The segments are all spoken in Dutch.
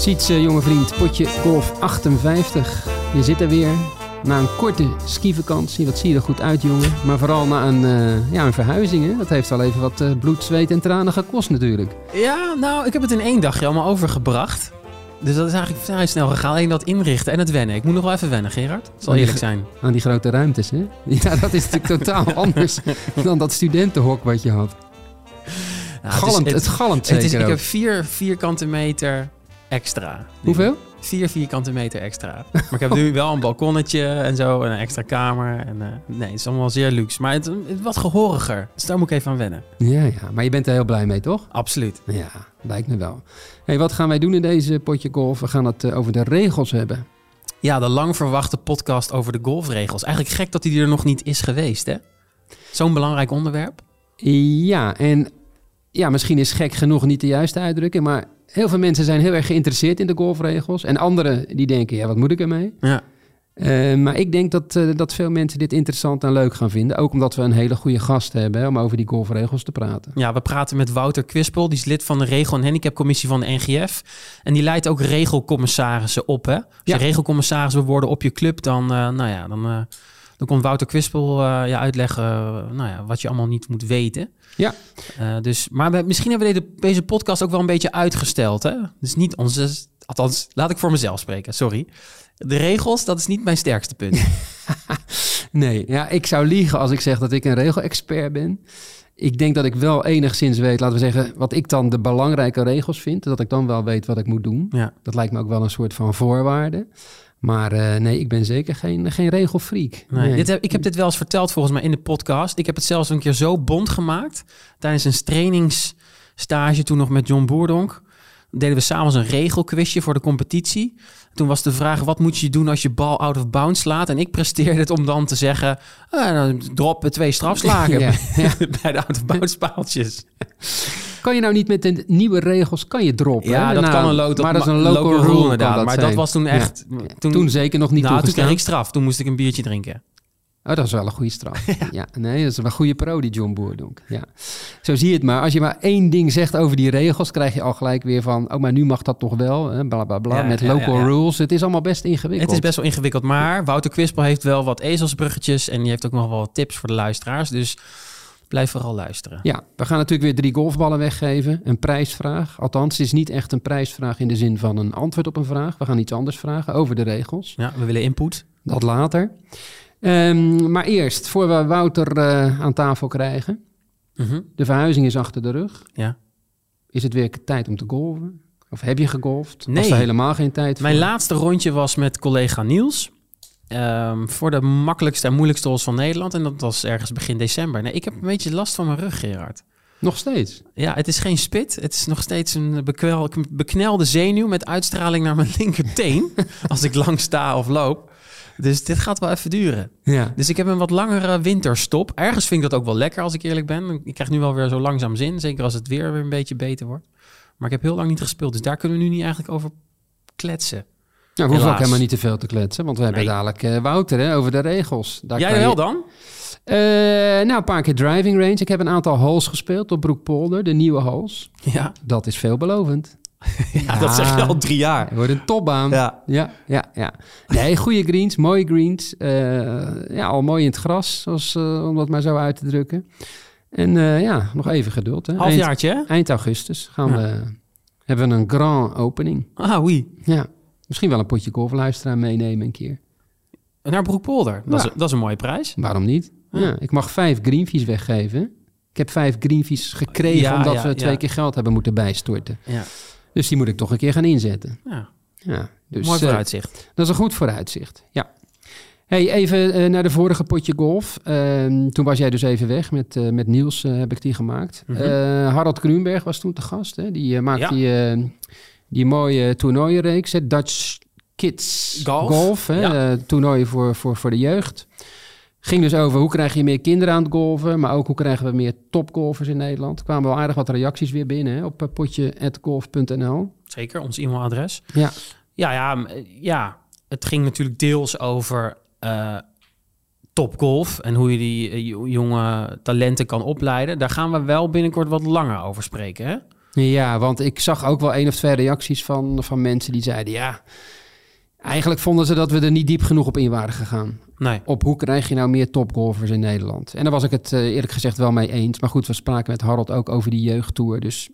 Ziet ze, jonge vriend, potje golf 58. Je zit er weer. Na een korte skivakantie. Wat zie je er goed uit, jongen. Maar vooral na een, eh, ja, een verhuizing. Hè? Dat heeft al even wat eh, bloed, zweet en tranen gekost natuurlijk. Ja, nou, ik heb het in één dagje allemaal overgebracht. Dus dat is eigenlijk vrij snel gegaan. Alleen dat inrichten en het wennen. Ik moet nog wel even wennen, Gerard. Het zal eerlijk zijn. Aan die grote ruimtes, hè? Ja, dat is natuurlijk totaal anders dan dat studentenhok wat je had. Nou, galmt, het is, het, galmt het is, zeker ik heb vier vierkante meter extra. Hoeveel? Vier vierkante meter extra. Maar ik heb nu wel een balkonnetje en zo. En een extra kamer. En, eh, nee, het is allemaal zeer luxe. Maar het, het wat gehoriger. Dus daar moet ik even aan wennen. Ja, ja, maar je bent er heel blij mee, toch? Absoluut. Ja, lijkt me wel. hey, wat gaan wij doen in deze potje golf? We gaan het eh, over de regels hebben. Ja, de lang verwachte podcast over de golfregels. Eigenlijk gek dat die er nog niet is geweest, hè? Zo'n belangrijk onderwerp. Ja, en ja, misschien is gek genoeg niet de juiste uitdrukking, maar heel veel mensen zijn heel erg geïnteresseerd in de golfregels. En anderen die denken, ja, wat moet ik ermee? Ja. Eh, maar ik denk dat, eh, dat veel mensen dit interessant en leuk gaan vinden. Ook omdat we een hele goede gast hebben hè, om over die golfregels te praten. Ja, we praten met Wouter Kwispel. Die is lid van de Regel- en Handicapcommissie van de NGF. En die leidt ook regelcommissarissen op. Hè? Als Ja. je regelcommissaris wil worden op je club, dan, eh, nou ja, dan, eh, dan komt Wouter Kwispel eh, je uitleggen eh, nou ja, wat je allemaal niet moet weten. Ja. Eh, dus, maar we, misschien hebben we deze, deze podcast ook wel een beetje uitgesteld. Hè? Dus niet onze... Althans, laat ik voor mezelf spreken, sorry. De regels, dat is niet mijn sterkste punt. Nee, ja, ik zou liegen als ik zeg dat ik een regelexpert ben. Ik denk dat ik wel enigszins weet, laten we zeggen, wat ik dan de belangrijke regels vind. Dat ik dan wel weet wat ik moet doen. ja. Dat lijkt me ook wel een soort van voorwaarde. Maar eh, nee, ik ben zeker geen, geen regelfreak. Nee, Dit heb, ik heb dit wel eens verteld volgens mij in de podcast. Ik heb het zelfs een keer zo bond gemaakt. Tijdens een trainingsstage toen nog met John Boerdonk. Deden we s'avonds een regelquizje voor de competitie. Toen was de vraag, wat moet je doen als je bal out of bounds slaat? En ik presteerde het om dan te zeggen, ah, droppen twee strafslagen Ja, bij de out of bounds paaltjes. Kan je nou niet met de nieuwe regels kan je droppen? Ja, hè? dat Nou, kan een lo dat maar dat is een local, rule, inderdaad. dat maar zijn. dat was toen Ja. echt... Toen, Toen zeker nog niet nou, toen kreeg ik straf. Toen moest ik een biertje drinken. Oh, dat is wel een goede straf. ja. nee, dat is wel een goede pro, die John Boerdonk. Ja. Zo zie je het maar. Als je maar één ding zegt over die regels, krijg je al gelijk weer van... oh, maar nu mag dat toch wel, hè? bla bla bla, Ja, met ja, local rules. Het is allemaal best ingewikkeld. Het is best wel ingewikkeld, maar Wouter Kwispel heeft wel wat ezelsbruggetjes en die heeft ook nog wel wat tips voor de luisteraars. Dus blijf vooral luisteren. Ja, we gaan natuurlijk weer drie golfballen weggeven. Een prijsvraag. Althans, het is niet echt een prijsvraag in de zin van een antwoord op een vraag. We gaan iets anders vragen over de regels. Ja, we willen input. Dat later. Ehm, maar eerst, voor we Wouter eh, aan tafel krijgen. Mhm. De verhuizing is achter de rug. Ja. Is het weer tijd om te golven? Of heb je gegolfd? Nee. Was er helemaal geen tijd Mijn voor? laatste rondje was met collega Niels. ehm, voor de makkelijkste en moeilijkste holes van Nederland. En dat was ergens begin december. Nee, ik heb een beetje last van mijn rug, Gerard. Nog steeds? Ja, het is geen spit. Het is nog steeds een bekwel, beknelde zenuw met uitstraling naar mijn linkerteen. als ik lang sta of loop. Dus dit gaat wel even duren. Ja. Dus ik heb een wat langere winterstop. Ergens vind ik dat ook wel lekker als ik eerlijk ben. Ik krijg nu wel weer zo langzaam zin. Zeker als het weer weer een beetje beter wordt. Maar ik heb heel lang niet gespeeld. Dus daar kunnen we nu niet eigenlijk over kletsen. Nou, we hoeven ook helemaal niet te veel te kletsen. Want we hebben Nee. dadelijk eh, Wouter hè, over de regels. Daar Jij wel je- dan? Eh, nou, een paar keer driving range. Ik heb een aantal holes gespeeld op Broekpolder. De nieuwe holes. Ja, Dat is veelbelovend. ja, dat zeg je al drie jaar. Het wordt een topbaan. Ja. ja, ja. ja. Nee, goede greens, mooie greens. Eh, ja, al mooi in het gras, zoals, eh, om dat maar zo uit te drukken. En eh, ja, nog even geduld. Hè. Halfjaartje, eind augustus gaan Ja. we, hebben we een grand opening. Ah, oui. Ja, misschien wel een potje golfluisteraar meenemen een keer. Naar Broekpolder. Dat, Ja. is, dat is een mooie prijs. Waarom niet? Ja. Ik mag vijf greenfees weggeven. Ik heb vijf greenfees gekregen omdat we twee keer geld hebben moeten bijstorten. Ja. Dus die moet ik toch een keer gaan inzetten. ja. Ja, dus, Mooi eh, vooruitzicht. Dat is een goed vooruitzicht, ja. Hey, even eh, naar de vorige potje golf. Ehm, toen was jij dus even weg. Met, eh, met Niels heb ik die gemaakt. Eh, Harald Kruenberg was toen te gast. Hè? Die maakt Ja. die, die mooie toernooienreeks. hè? Dutch Kids Golf. hè? Ja. Eh, toernooi voor, voor, voor de jeugd. Ging dus over hoe krijg je meer kinderen aan het golven. Maar ook hoe krijgen we meer topgolfers in Nederland. Er kwamen wel aardig wat reacties weer binnen hè? op eh, potje.golf.nl. Zeker, ons e-mailadres. Ja. Ja, ja, m- ja, het ging natuurlijk deels over eh topgolf en hoe je die eh, jo- jonge talenten kan opleiden. Daar gaan we wel binnenkort wat langer over spreken. Hè? Ja, want ik zag ook wel één of twee reacties van, van mensen die zeiden... ja, eigenlijk vonden ze dat we er niet diep genoeg op in waren gegaan. Nee. Op hoe krijg je nou meer topgolfers in Nederland? En daar was ik het eh, eerlijk gezegd wel mee eens. Maar goed, we spraken met Harold ook over die jeugdtour. Dus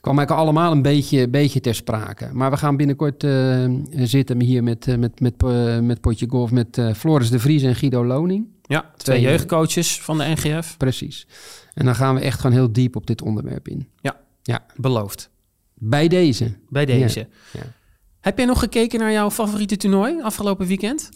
kwam eigenlijk allemaal een beetje, beetje ter sprake. Maar we gaan binnenkort eh, zitten hier met, eh, met, met, met Potje Golf... met Floris de Vries en Guido Loning. Ja, twee Twee- jeugdcoaches van de NGF. Precies. En dan gaan we echt gewoon heel diep op dit onderwerp in. Beloofd. Bij deze. Bij deze. ja. Heb jij nog gekeken naar jouw favoriete toernooi afgelopen weekend?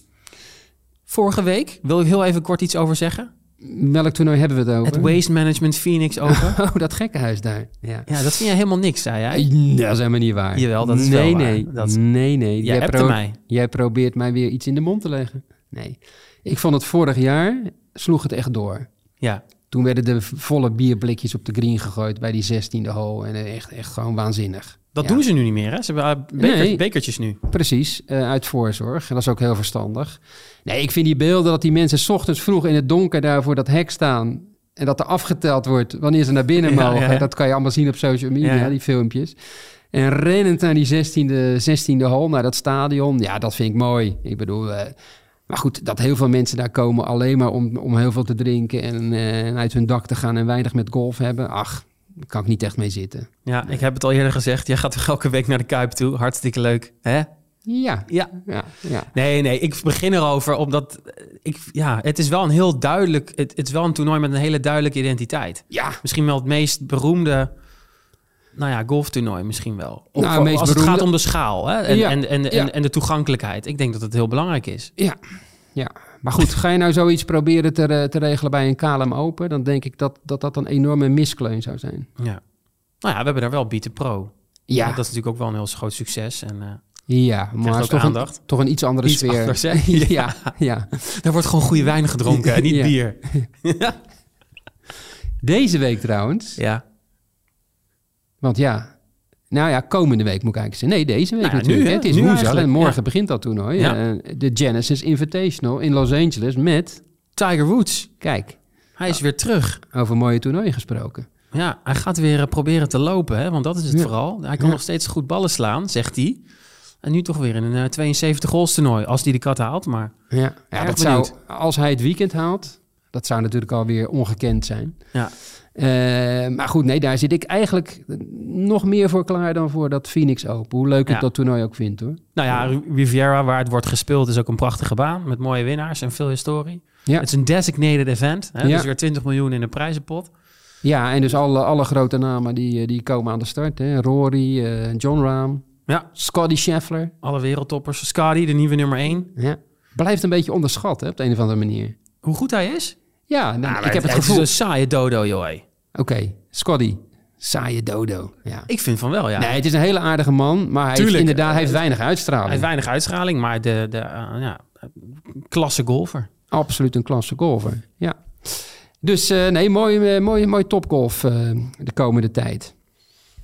Vorige week? Wil je heel even kort iets over zeggen? Welk toernooi hebben we het over? Het Waste Management Phoenix Open. Oh, dat gekkenhuis daar. Ja. ja, dat vind jij helemaal niks, zei jij. Nee, dat is helemaal niet waar. Jawel, dat is nee, wel waar. nee, Dat is- nee, nee. Jij appte mij. Jij probeert mij weer iets in de mond te leggen. Nee. Ik vond het vorig jaar, sloeg het echt door. Ja, Toen werden de volle bierblikjes op de green gegooid bij die 16e hole. En eh, echt, echt gewoon waanzinnig. dat Ja. doen ze nu niet meer, hè? Ze hebben Nee. bekertjes nu. Precies, eh, uit voorzorg. En dat is ook heel verstandig. Nee, ik vind die beelden dat die mensen 's ochtends vroeg in het donker daar voor dat hek staan. En dat er afgeteld wordt wanneer ze naar binnen Ja, mogen. ja. Dat kan je allemaal zien op social media, die filmpjes. En rennend naar die 16e, 16e hole, naar dat stadion. Ja, dat vind ik mooi. Ik bedoel, eh, maar goed, dat heel veel mensen daar komen alleen maar om, om heel veel te drinken. En, eh, en uit hun dak te gaan en weinig met golf hebben. Ach, daar kan ik niet echt mee zitten. Ja, ik heb het al eerder gezegd. Jij gaat toch elke week naar de Kuip toe. Hartstikke leuk, hè? Ja, Ja. ja, ja. Nee, nee, ik begin erover omdat... Ik, ja, het is wel een heel duidelijk... Het, het is wel een toernooi met een hele duidelijke identiteit. Ja, Misschien wel het meest beroemde... Nou ja, golftoernooi misschien wel. Of, Nou, meest als het gaat om de schaal hè? En, Ja, en, en, en, ja. en de toegankelijkheid. Ik denk dat het heel belangrijk is. Ja, ja. Maar goed, ga je nou zoiets proberen te, te regelen bij een KLM Open... dan denk ik dat dat, dat een enorme miskleun zou zijn. Ja. Nou ja, we hebben daar wel Beat Pro. Ja, Dat is natuurlijk ook wel een heel groot succes. En eh ja maar is toch een, aandacht. toch een iets andere Iets sfeer. anders, ja, ja. Daar wordt gewoon goede wijn gedronken, niet bier. Deze week trouwens, Ja. Want ja... Nou ja, komende week moet ik eigenlijk zeggen. Nee, deze week Nou ja, natuurlijk. nu? Het is woensdag en morgen ja. begint dat toernooi. Ja. Eh, de Genesis Invitational in Los Angeles met... Tiger Woods, Kijk, hij is weer terug. over mooie toernooien gesproken. Ja, hij gaat weer eh, proberen te lopen, hè, want dat is het vooral. Hij kan nog steeds goed ballen slaan, zegt hij. En nu toch weer in een eh, 72 holes toernooi, als hij de kat haalt. Maar Ja, ja dat zou, als hij het weekend haalt, dat zou natuurlijk alweer ongekend zijn. ja, Eh, maar goed, nee, daar zit ik eigenlijk nog meer voor klaar dan voor dat Phoenix Open. Hoe leuk ik Ja. dat toernooi ook vind, hoor. nou ja, Riviera, waar het wordt gespeeld, is ook een prachtige baan met mooie winnaars en veel historie. Ja. Het is een designated event, hè, Ja. dus weer 20 miljoen in de prijzenpot. Ja, en dus alle, alle grote namen die, eh, die komen aan de start. Hè. Rory, eh, John Rahm, Ja, Scotty Scheffler. alle wereldtoppers. Scotty, de nieuwe nummer 1. Ja. Blijft een beetje onderschat, hè, op de een of andere manier. Hoe goed hij is? Ja, nou, Ah, ik heb het is gevoel... een saaie dodo, joh. hé. Oké, Scotty. Saaie dodo. Ja. Ik vind van wel, ja. Nee, het is een hele aardige man, maar hij heeft inderdaad hij heeft weinig uitstraling. Hij heeft weinig uitstraling, maar de, de eh, ja, klasse golfer. Absoluut een klasse golfer. Ja. Dus eh, nee, mooi, eh, mooi, mooi topgolf eh, de komende tijd.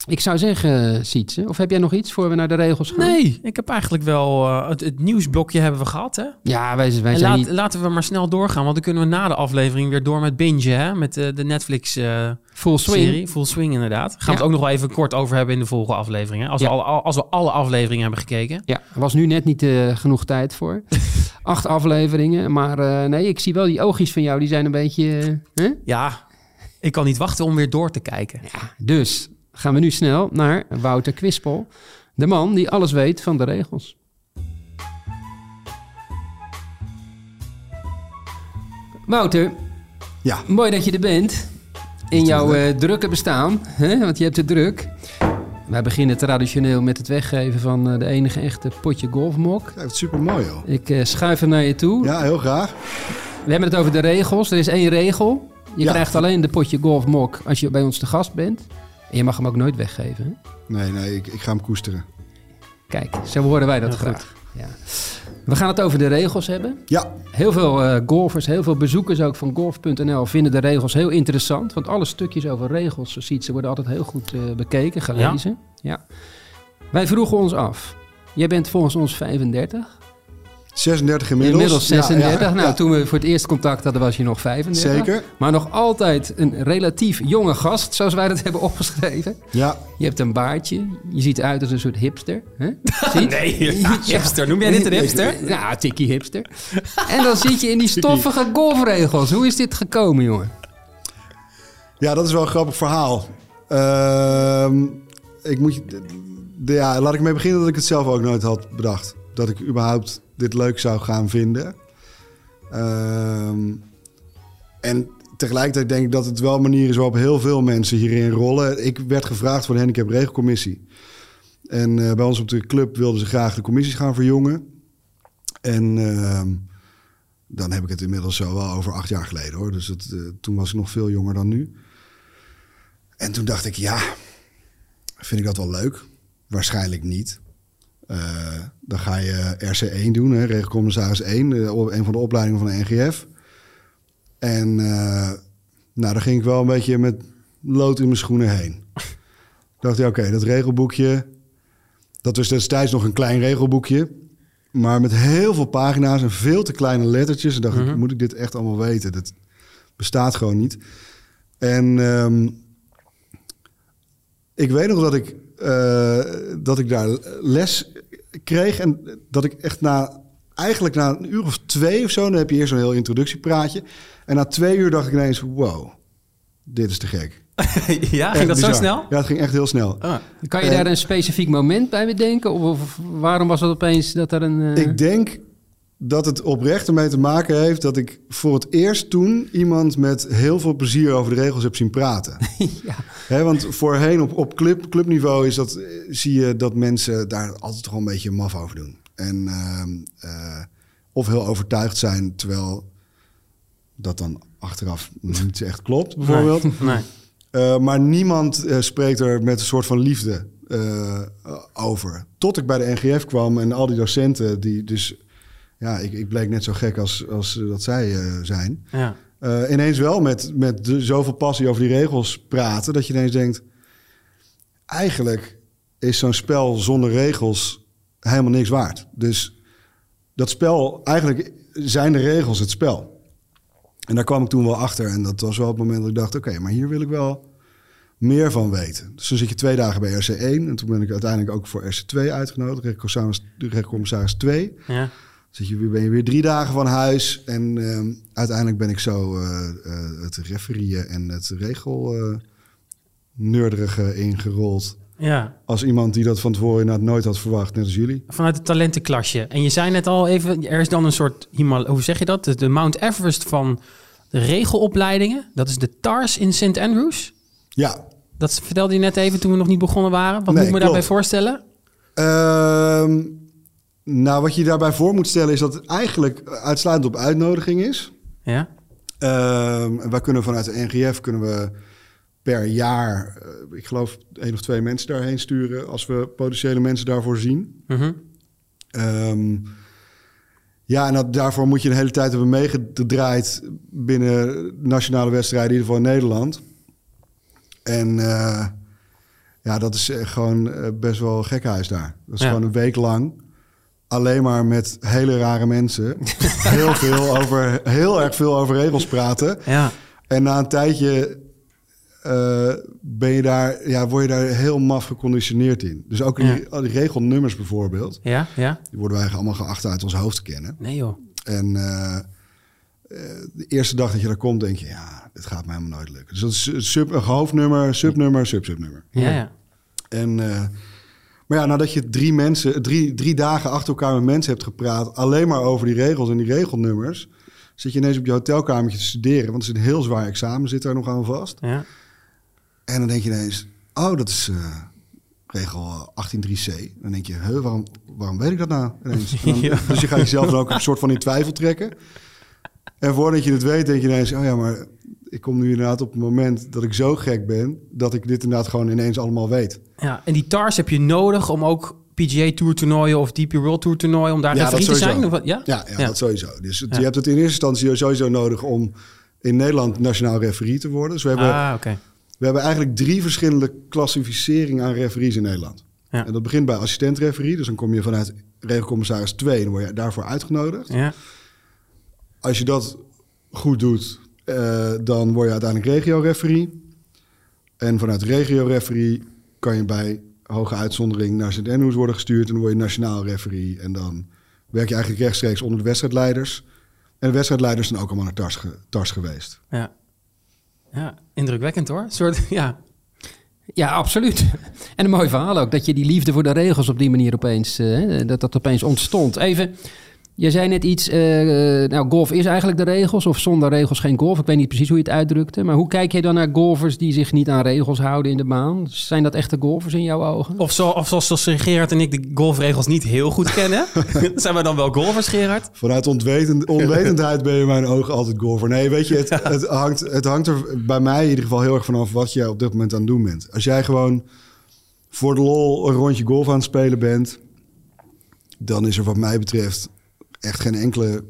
Ik zou zeggen, Sietse, of heb jij nog iets voor we naar de regels gaan? Nee, ik heb eigenlijk wel... eh, het, het nieuwsblokje hebben we gehad, hè? Ja, wij, wij zijn laat, niet laten we maar snel doorgaan, want dan kunnen we na de aflevering weer door met binge, hè? Met eh, de Netflix-serie. full swing. Full Swing, inderdaad. Gaan we het ook nog wel even kort over hebben in de volgende aflevering. Hè? Als, Ja. we alle, als we alle afleveringen hebben gekeken. Ja, er was nu net niet eh, genoeg tijd voor. Acht afleveringen, maar eh, nee, ik zie wel die oogjes van jou, die zijn een beetje... eh? Ja, ik kan niet wachten om weer door te kijken. Ja, dus gaan we nu snel naar Wouter Kwispel. De man die alles weet van de regels. Wouter, Ja, mooi dat je er bent. In jouw eh, drukke bestaan, hè? want je hebt het druk. Wij beginnen traditioneel met het weggeven van eh, de enige echte potje golfmok. ja, super mooi hoor. Ik eh, schuif hem naar je toe. Ja, heel graag. We hebben het over de regels. Er is één regel. Je Ja. krijgt alleen de potje golfmok als je bij ons te gast bent. En je mag hem ook nooit weggeven. Hè? Nee, nee, ik, ik ga hem koesteren. Kijk, zo horen wij dat Heel graag. Ja. We gaan het over de regels hebben. Ja, Heel veel eh, golfers, heel veel bezoekers ook van golf.nl vinden de regels heel interessant. Want alle stukjes over regels, zo ziet ze, worden altijd heel goed eh, bekeken, gelezen. Ja. Wij vroegen ons af, jij bent volgens ons 35. 36 inmiddels. Inmiddels Ja, 36. ja, nou, ja. toen we voor het eerst contact hadden, was je nog 35. Zeker. Maar nog altijd een relatief jonge gast, zoals wij dat hebben opgeschreven. Ja, Je hebt een baardje. Je ziet eruit als een soort hipster. Hè? Nee, hipster. Noem jij dit een hipster? Ja, tikkie hipster. En dan zit je in die stoffige golfregels. Hoe is dit gekomen, jongen? ja, dat is wel een grappig verhaal. Ehm, ik moet je, ja, laat ik mee beginnen dat ik het zelf ook nooit had bedacht. Dat ik überhaupt dit leuk zou gaan vinden. Ehm, en tegelijkertijd denk ik dat het wel een manier is waarop heel veel mensen hierin rollen. Ik werd gevraagd voor de handicapregelcommissie. En eh, bij ons op de club wilden ze graag de commissies gaan verjongen. En ehm, dan heb ik het inmiddels zo wel over acht jaar geleden hoor. Dus het, eh, toen was ik nog veel jonger dan nu. En toen dacht ik, ja, vind ik dat wel leuk? Waarschijnlijk niet. Eh, dan ga je RC1 doen, hè, regelcommissaris 1, eh, een van de opleidingen van de NGF. En eh, nou, daar ging ik wel een beetje met lood in mijn schoenen heen. dacht ik, oké, dat regelboekje, dat was destijds nog een klein regelboekje. Maar met heel veel pagina's en veel te kleine lettertjes. En dacht ik, moet ik dit echt allemaal weten? Dat bestaat gewoon niet. En ehm, ik weet nog dat ik, dat ik daar les kreeg. En dat ik echt na, eigenlijk na een uur of twee of zo... dan heb je eerst zo'n heel introductiepraatje. En na twee uur dacht ik ineens, wow, dit is te gek. ja, ging Echt dat zo snel? Ja, het ging echt heel snel. Ah. Kan je Eh, daar een specifiek moment bij bedenken? Of, of waarom was het opeens dat er een... eh, Ik denk dat het oprecht ermee te maken heeft dat ik voor het eerst toen iemand met heel veel plezier over de regels heb zien praten. ja. Want voorheen op, op club, clubniveau is dat, eh, zie je dat mensen daar altijd wel een beetje maf over doen. En ehm, eh, of heel overtuigd zijn, terwijl dat dan achteraf niet echt klopt, bijvoorbeeld. Nee. nee. Eh, maar niemand spreekt er met een soort van liefde over. Tot ik bij de NGF kwam en al die docenten, die dus... Ja, ik, ik bleek net zo gek als, als dat zij eh, zijn. Ja. Eh, ineens wel met, met de, zoveel passie over die regels praten... dat je ineens denkt... eigenlijk is zo'n spel zonder regels helemaal niks waard. Dus dat spel, eigenlijk zijn de regels het spel. En daar kwam ik toen wel achter. En dat was wel het moment dat ik dacht... oké, maar hier wil ik wel meer van weten. Dus toen zit je twee dagen bij RC1... en toen ben ik uiteindelijk ook voor RC2 uitgenodigd. Rechtscommissaris 2... Ja. Zit je weer, ben je weer drie dagen van huis. En ehm, uiteindelijk ben ik zo eh, eh, het referieën en het regel eh, neurderige ingerold. ja. Als iemand die dat van tevoren nooit had verwacht, net als jullie. Vanuit het talentenklasje. En je zei net al even, er is dan een soort, Himal hoe zeg je dat? De, Mount Everest van de regelopleidingen. Dat is de TARS in St. Andrews. Ja. Dat vertelde je net even toen we nog niet begonnen waren. Wat Nee, moet ik me daarbij voorstellen? Ehm, nou, wat je daarbij voor moet stellen is dat het eigenlijk uitsluitend op uitnodiging is. Ja. Ehm, wij kunnen vanuit de NGF kunnen we per jaar, eh, ik geloof, één of twee mensen daarheen sturen als we potentiële mensen daarvoor zien. Mhm. Ehm, ja, en dat, daarvoor moet je een hele tijd hebben meegedraaid binnen nationale wedstrijden, in ieder geval in Nederland. En eh, ja, dat is eh, gewoon best wel gekhuis daar. Dat is Ja. gewoon een week lang. Alleen maar met hele rare mensen. heel, veel over, heel erg veel over regels praten. Ja. En na een tijdje eh, ben je daar, ja, word je daar heel maf geconditioneerd in. Dus ook in Ja. die, al die regelnummers bijvoorbeeld. Ja. Ja. Die worden wij allemaal geacht uit ons hoofd te kennen. Nee joh. En eh, eh, de eerste dag dat je daar komt, denk je, ja, dit gaat mij helemaal nooit lukken. Dus dat is een sub, een hoofdnummer, subnummer, sub-subnummer. Ja. ja. En, maar ja, nadat je drie, mensen, drie, drie dagen achter elkaar met mensen hebt gepraat, alleen maar over die regels en die regelnummers, zit je ineens op je hotelkamertje te studeren, want het is een heel zwaar examen, zit daar nog aan vast. ja. En dan denk je ineens, oh, dat is eh, regel 18.3c. Dan denk je, huh, waarom, waarom weet ik dat nou ineens? En dan- Ja. Dus je gaat jezelf dan ook een soort van in twijfel trekken. En voordat je het weet, denk je ineens, oh ja, maar ik kom nu inderdaad op het moment dat ik zo gek ben, dat ik dit inderdaad gewoon ineens allemaal weet. Ja, en die TARS heb je nodig om ook PGA Tour toernooien of DP World Tour toernooien, om daar Ja, referee dat te zijn? Of wat? Ja? Ja, ja, Ja. dat sowieso. Dus het- je hebt het in eerste instantie sowieso nodig om in Nederland nationaal referee te worden. Dus we hebben, Ah, oké. we hebben eigenlijk drie verschillende klassificeringen aan referees in Nederland. Ja. En dat begint bij assistent-referee. Dus dan kom je vanuit regelcommissaris 2, dan word je daarvoor uitgenodigd. Ja. Als je dat goed doet, eh, dan word je uiteindelijk regio-referee. En vanuit regio-referee kan je bij hoge uitzondering naar sint Andrews worden gestuurd. En dan word je nationaal referee. En dan werk je eigenlijk rechtstreeks onder de wedstrijdleiders. En de wedstrijdleiders zijn ook allemaal naar Tars, ge- Tars geweest. Ja. ja, indrukwekkend hoor. Soort, ja. Ja, absoluut. En een mooi verhaal ook, dat je die liefde voor de regels op die manier opeens, eh, dat dat opeens ontstond. Even, je zei net iets, eh, eh, nou golf is eigenlijk de regels, of zonder regels geen golf. Ik weet niet precies hoe je het uitdrukte, maar hoe kijk je dan naar golfers die zich niet aan regels houden in de baan? Zijn dat echte golfers in jouw ogen? Of, zo, of zoals, zoals Gerard en ik de golfregels niet heel goed kennen. Zijn we dan wel golfers, Gerard? Vanuit ontwetend, onwetendheid ben je in mijn ogen altijd golfer. Nee, weet je, het, het, hangt, het hangt er bij mij in ieder geval heel erg vanaf wat je op dit moment aan het doen bent. Als jij gewoon voor de lol een rondje golf aan het spelen bent, dan is er wat mij betreft echt geen enkele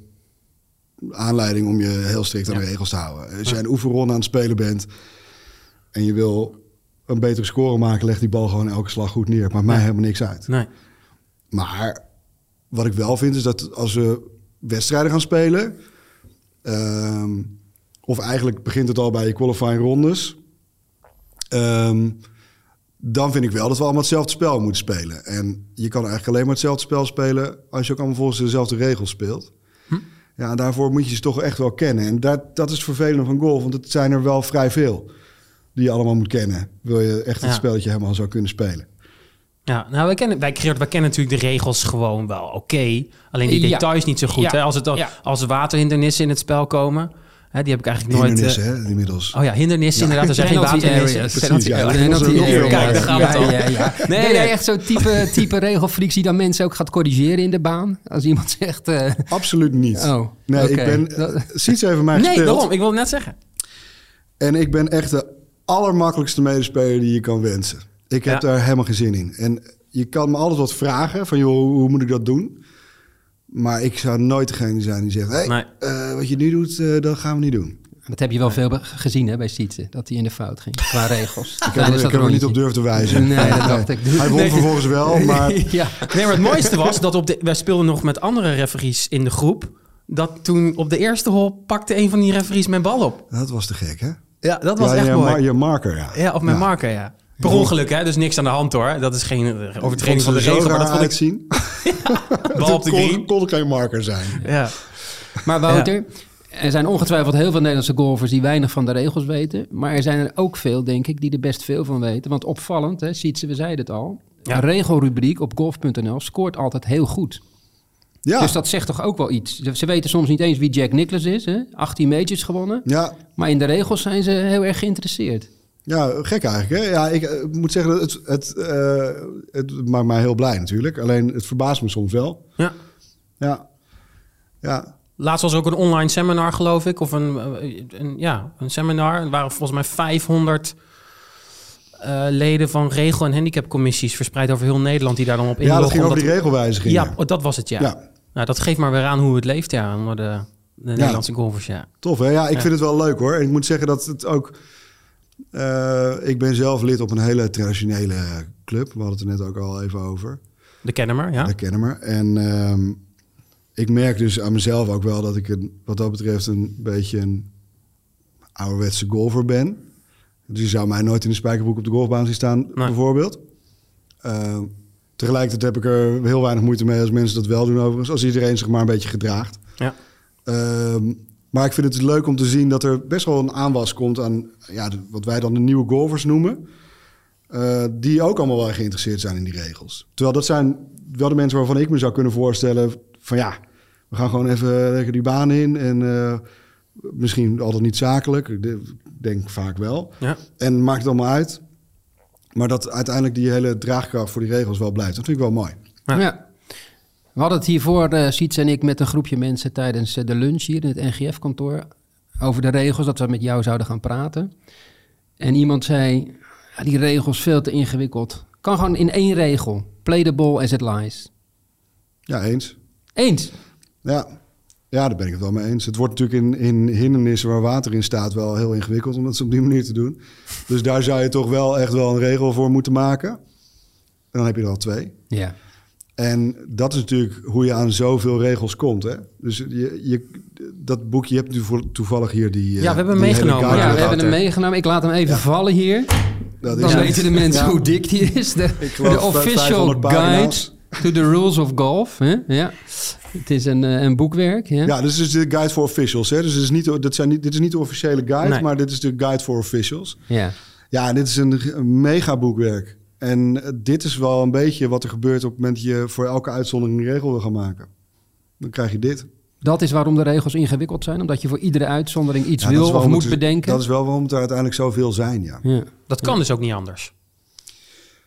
aanleiding om je heel strikt aan de regels te houden. Als jij een oefenronde aan het spelen bent en je wil een betere score maken, leg die bal gewoon elke slag goed neer. Maakt mij helemaal niks uit. Nee. Maar wat ik wel vind is dat als we wedstrijden gaan spelen, ehm, of eigenlijk begint het al bij je qualifying rondes, ehm, dan vind ik wel dat we allemaal hetzelfde spel moeten spelen. En je kan eigenlijk alleen maar hetzelfde spel spelen als je ook allemaal volgens dezelfde regels speelt. Ja, en daarvoor moet je ze toch echt wel kennen. En dat, dat is het vervelende van golf, want het zijn er wel vrij veel die je allemaal moet kennen. Wil je echt het Ja. spelletje helemaal zou kunnen spelen. Ja, nou, wij kennen, wij, wij kennen natuurlijk de regels gewoon wel oké. Alleen die Ja. details niet zo goed. Ja. Hè? Als, het, als er waterhindernissen in het spel komen, hè, die heb ik eigenlijk nooit... Hindernissen, eh, hè, inmiddels. Oh ja, hindernissen inderdaad. Er zijn geen areas. Kijk, daar gaat het al. Ja, ja, ja. Nee, nee. echt zo'n type, type regelfreaks die dan mensen ook gaat corrigeren in de baan? Als iemand zegt... eh, Absoluut niet. Oh, nee, ik ben... Dat- Siets heeft mij Nee, daarom. Ik wilde net zeggen. En ik ben echt de allermakkelijkste medespeler die je kan wensen. Ik heb Ja. daar helemaal geen zin in. En je kan me altijd wat vragen van, joh, hoe moet ik dat doen? Maar ik zou nooit degene zijn die zegt, hey, Nee. eh, wat je nu doet, eh, dat gaan we niet doen. Dat heb je wel veel gezien hè, bij Sietse, dat hij in de fout ging qua regels. Ik heb, er- ik heb er niet op durven te wijzen. Nee, dat dacht ik. Hij won Nee. vervolgens wel, maar Ja. Nee, maar het mooiste was dat op de, wij speelden nog met andere referees in de groep. Dat toen op de eerste hol pakte een van die referees mijn bal op. dat was te gek, hè? Ja, dat was ja, echt je, mooi. mar- je marker, ja. Ja, op mijn Ja. marker, ja. Per ongeluk, hè? Dus niks aan de hand, hoor. Dat is geen overtreding van de regel, maar dat vond ik uitzien. bal op de kon, green. kon geen marker zijn. Ja. Maar Wouter, er zijn ongetwijfeld heel veel Nederlandse golfers die weinig van de regels weten. Maar er zijn er ook veel, denk ik, die er best veel van weten. Want opvallend, hè, Sietse, we zeiden het al. Ja. Een regelrubriek op golf.nl scoort altijd heel goed. Ja, Dus dat zegt toch ook wel iets. Ze ze weten soms niet eens wie Jack Nicklaus is. Hè? 18 majors gewonnen. ja, Maar in de regels zijn ze heel erg geïnteresseerd. Ja, gek eigenlijk. Hè? Ja, ik eh, moet zeggen, het, het, eh, het maakt mij heel blij natuurlijk. Alleen het verbaast me soms wel. ja. Ja, ja. Laatst was er ook een online seminar, geloof ik. Of een, eh, een, ja, een seminar. Er waren volgens mij 500 eh, leden van regel- en handicapcommissies... verspreid over heel Nederland die daar dan op ja inloggen. dat ging over die regelwijzigingen. Ja, oh, dat was het, ja. Ja. Nou, dat geeft maar weer aan hoe het leeft, ja, onder de, de Nederlandse golfers, ja. Tof, hè? Ja, ik Ja. vind het wel leuk hoor. En ik moet zeggen dat het ook... eh, ik ben zelf lid op een hele traditionele club. We hadden het er net ook al even over. De Kennemer, ja. De Kennemer. En ehm, ik merk dus aan mezelf ook wel dat ik een, wat dat betreft een beetje een ouderwetse golfer ben. Dus je zou mij nooit in de spijkerbroek op de golfbaan zien staan, bijvoorbeeld. Eh, tegelijkertijd heb ik er heel weinig moeite mee als mensen dat wel doen overigens. Als iedereen zich maar een beetje gedraagt. Ja. Ehm, maar ik vind het dus leuk om te zien dat er best wel een aanwas komt aan ja, wat wij dan de nieuwe golfers noemen. Eh, die ook allemaal wel geïnteresseerd zijn in die regels. Terwijl dat zijn wel de mensen waarvan ik me zou kunnen voorstellen van ja, we gaan gewoon even lekker die baan in. En eh, misschien altijd niet zakelijk, ik de- denk vaak wel. ja. En maakt het allemaal uit. Maar dat uiteindelijk die hele draagkracht voor die regels wel blijft. Dat vind ik wel mooi. Ja. Ja. We hadden het hiervoor, eh Siets en ik, met een groepje mensen tijdens eh, de lunch hier in het NGF-kantoor. Over de regels, dat we met jou zouden gaan praten. En iemand zei, ja, die regels veel te ingewikkeld. Kan gewoon in één regel. Play the ball as it lies. Ja, eens. Eens. Ja. ja, daar ben ik het wel mee eens. Het wordt natuurlijk in, in hindernissen waar water in staat wel heel ingewikkeld om dat op die manier te doen. Dus daar zou je toch wel echt wel een regel voor moeten maken. En dan heb je er al twee. Ja. En dat is natuurlijk hoe je aan zoveel regels komt. Hè? Dus je, je, dat boekje, je hebt nu voor- toevallig hier die... eh, Ja, we hebben hem hele meegenomen. Ja, we hebben hem meegenomen. Ik laat hem even vallen hier. Dat Dan is weten de mensen hoe dik die is. De, official 500 guide to the rules of golf. Hè? Ja. Het is een, eh, een boekwerk. Ja. Ja, dit is de guide voor officials. Hè? Dus dit is, niet, dit, zijn niet, dit is niet de officiële guide, Nee. maar dit is de guide voor officials. Ja. Ja, en dit is een, een mega boekwerk. En dit is wel een beetje wat er gebeurt op het moment dat je voor elke uitzondering een regel wil gaan maken. Dan krijg je dit. Dat is waarom de regels ingewikkeld zijn. Omdat je voor iedere uitzondering iets Ja, wil of moet het- bedenken. Dat is wel waarom het er uiteindelijk zoveel zijn, ja. ja. Dat kan dus ook niet anders.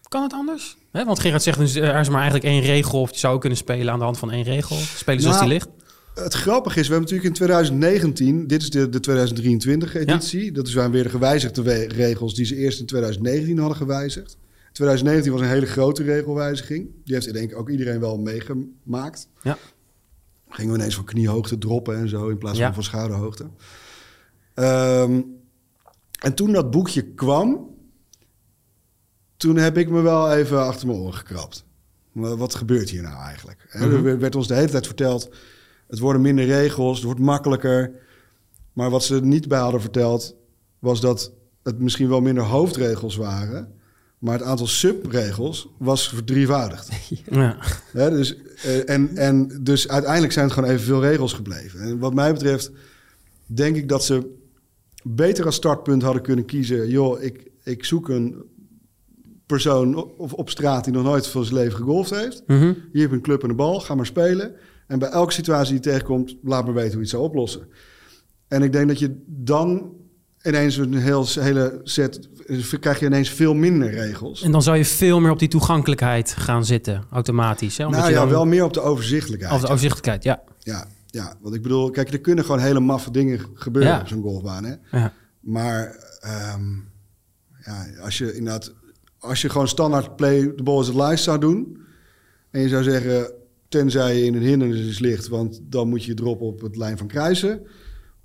Kan het anders? Hè, want Gerard zegt dus, er is maar eigenlijk één regel... of je zou kunnen spelen aan de hand van één regel. Spelen zoals Nou, die ligt. Het grappige is, we hebben natuurlijk in 2019, dit is de, de 2023 editie. Dat zijn weer de gewijzigde regels die ze eerst in 2019 hadden gewijzigd. 2019 was een hele grote regelwijziging. Die heeft denk ik ook iedereen wel meegemaakt. Ja. Gingen we ineens van kniehoogte droppen en zo in plaats Ja. van van schouderhoogte. Ehm, en toen dat boekje kwam, toen heb ik me wel even achter mijn oren gekrapt. Wat gebeurt hier nou eigenlijk? Mhm. Er werd ons de hele tijd verteld, het worden minder regels, het wordt makkelijker. Maar wat ze niet bij hadden verteld, was dat het misschien wel minder hoofdregels waren. Maar het aantal subregels was verdrievoudigd. Ja. Hè, dus, eh, en, en dus uiteindelijk zijn het gewoon evenveel regels gebleven. En wat mij betreft denk ik dat ze beter als startpunt hadden kunnen kiezen... joh, ik, ik zoek een persoon op, of op straat die nog nooit van zijn leven gegolfd heeft. Mhm. Hier heb je een club en een bal, ga maar spelen. En bij elke situatie die je tegenkomt, laat me weten hoe je het zou oplossen. En ik denk dat je dan ineens een heel, hele set... krijg je ineens veel minder regels. En dan zou je veel meer op die toegankelijkheid gaan zitten, automatisch. Hè? Omdat nou je ja, wel meer op de overzichtelijkheid. Of de overzichtelijkheid, ja. Ja, ja, want ik bedoel, kijk, er kunnen gewoon hele maffe dingen gebeuren Ja. op zo'n golfbaan. Hè? ja. Maar ehm, ja, als je inderdaad, als je gewoon standaard play the ball as it lies zou doen. En je zou zeggen, tenzij je in een hindernis ligt, want dan moet je droppen op het lijn van kruisen.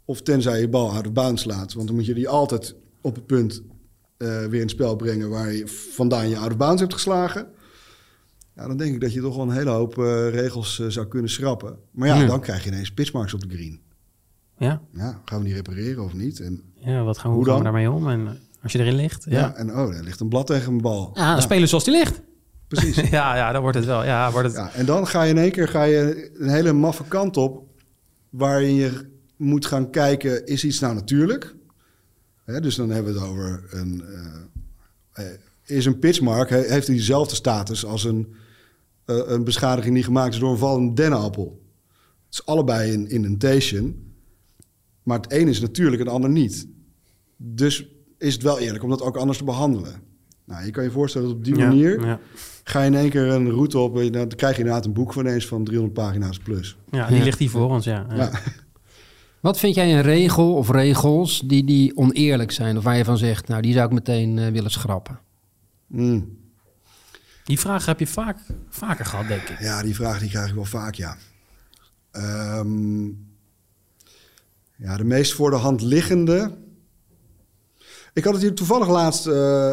Of tenzij je bal uit de baan slaat, want dan moet je die altijd op het punt eh, weer in het spel brengen waar je vandaan je out of bounds hebt geslagen. Ja, dan denk ik dat je toch wel een hele hoop eh, regels eh, zou kunnen schrappen. Maar ja, Ja. dan krijg je ineens pitchmarks op de green. Ja? Ja, gaan we die repareren of niet? En, ja wat gaan, Hoe hoe gaan we daarmee om? En als je erin ligt? ja. Ja, en oh, er ligt een blad tegen mijn bal. ja dan spelen zoals die ligt. precies. ja, ja, dan wordt het wel. Ja, wordt het... Ja, en dan ga je in één keer ga je een hele maffe kant op... waarin je moet gaan kijken, is iets nou natuurlijk? Dus dan hebben we het over een... eh, eh, is een pitchmark, he- heeft hij dezelfde status als een, eh, een beschadiging die gemaakt is door een vallende dennenappel? Het is allebei een indentation, maar het een is natuurlijk en het ander niet. Dus is het wel eerlijk om dat ook anders te behandelen. Nou, je kan je voorstellen dat op die manier Ja, ga je in één keer een route op. en Dan krijg je inderdaad een boek van eens van 300 pagina's plus. ja die Ja. ligt hier voor ons, ja. Wat vind jij een regel of regels die, die oneerlijk zijn? Of waar je van zegt, nou die zou ik meteen eh, willen schrappen? Mm. Die vraag heb je vaak, vaker gehad, denk ik. ja, die vraag die krijg ik wel vaak, ja. Ehm, ja, de meest voor de hand liggende. Ik had het hier toevallig laatst eh,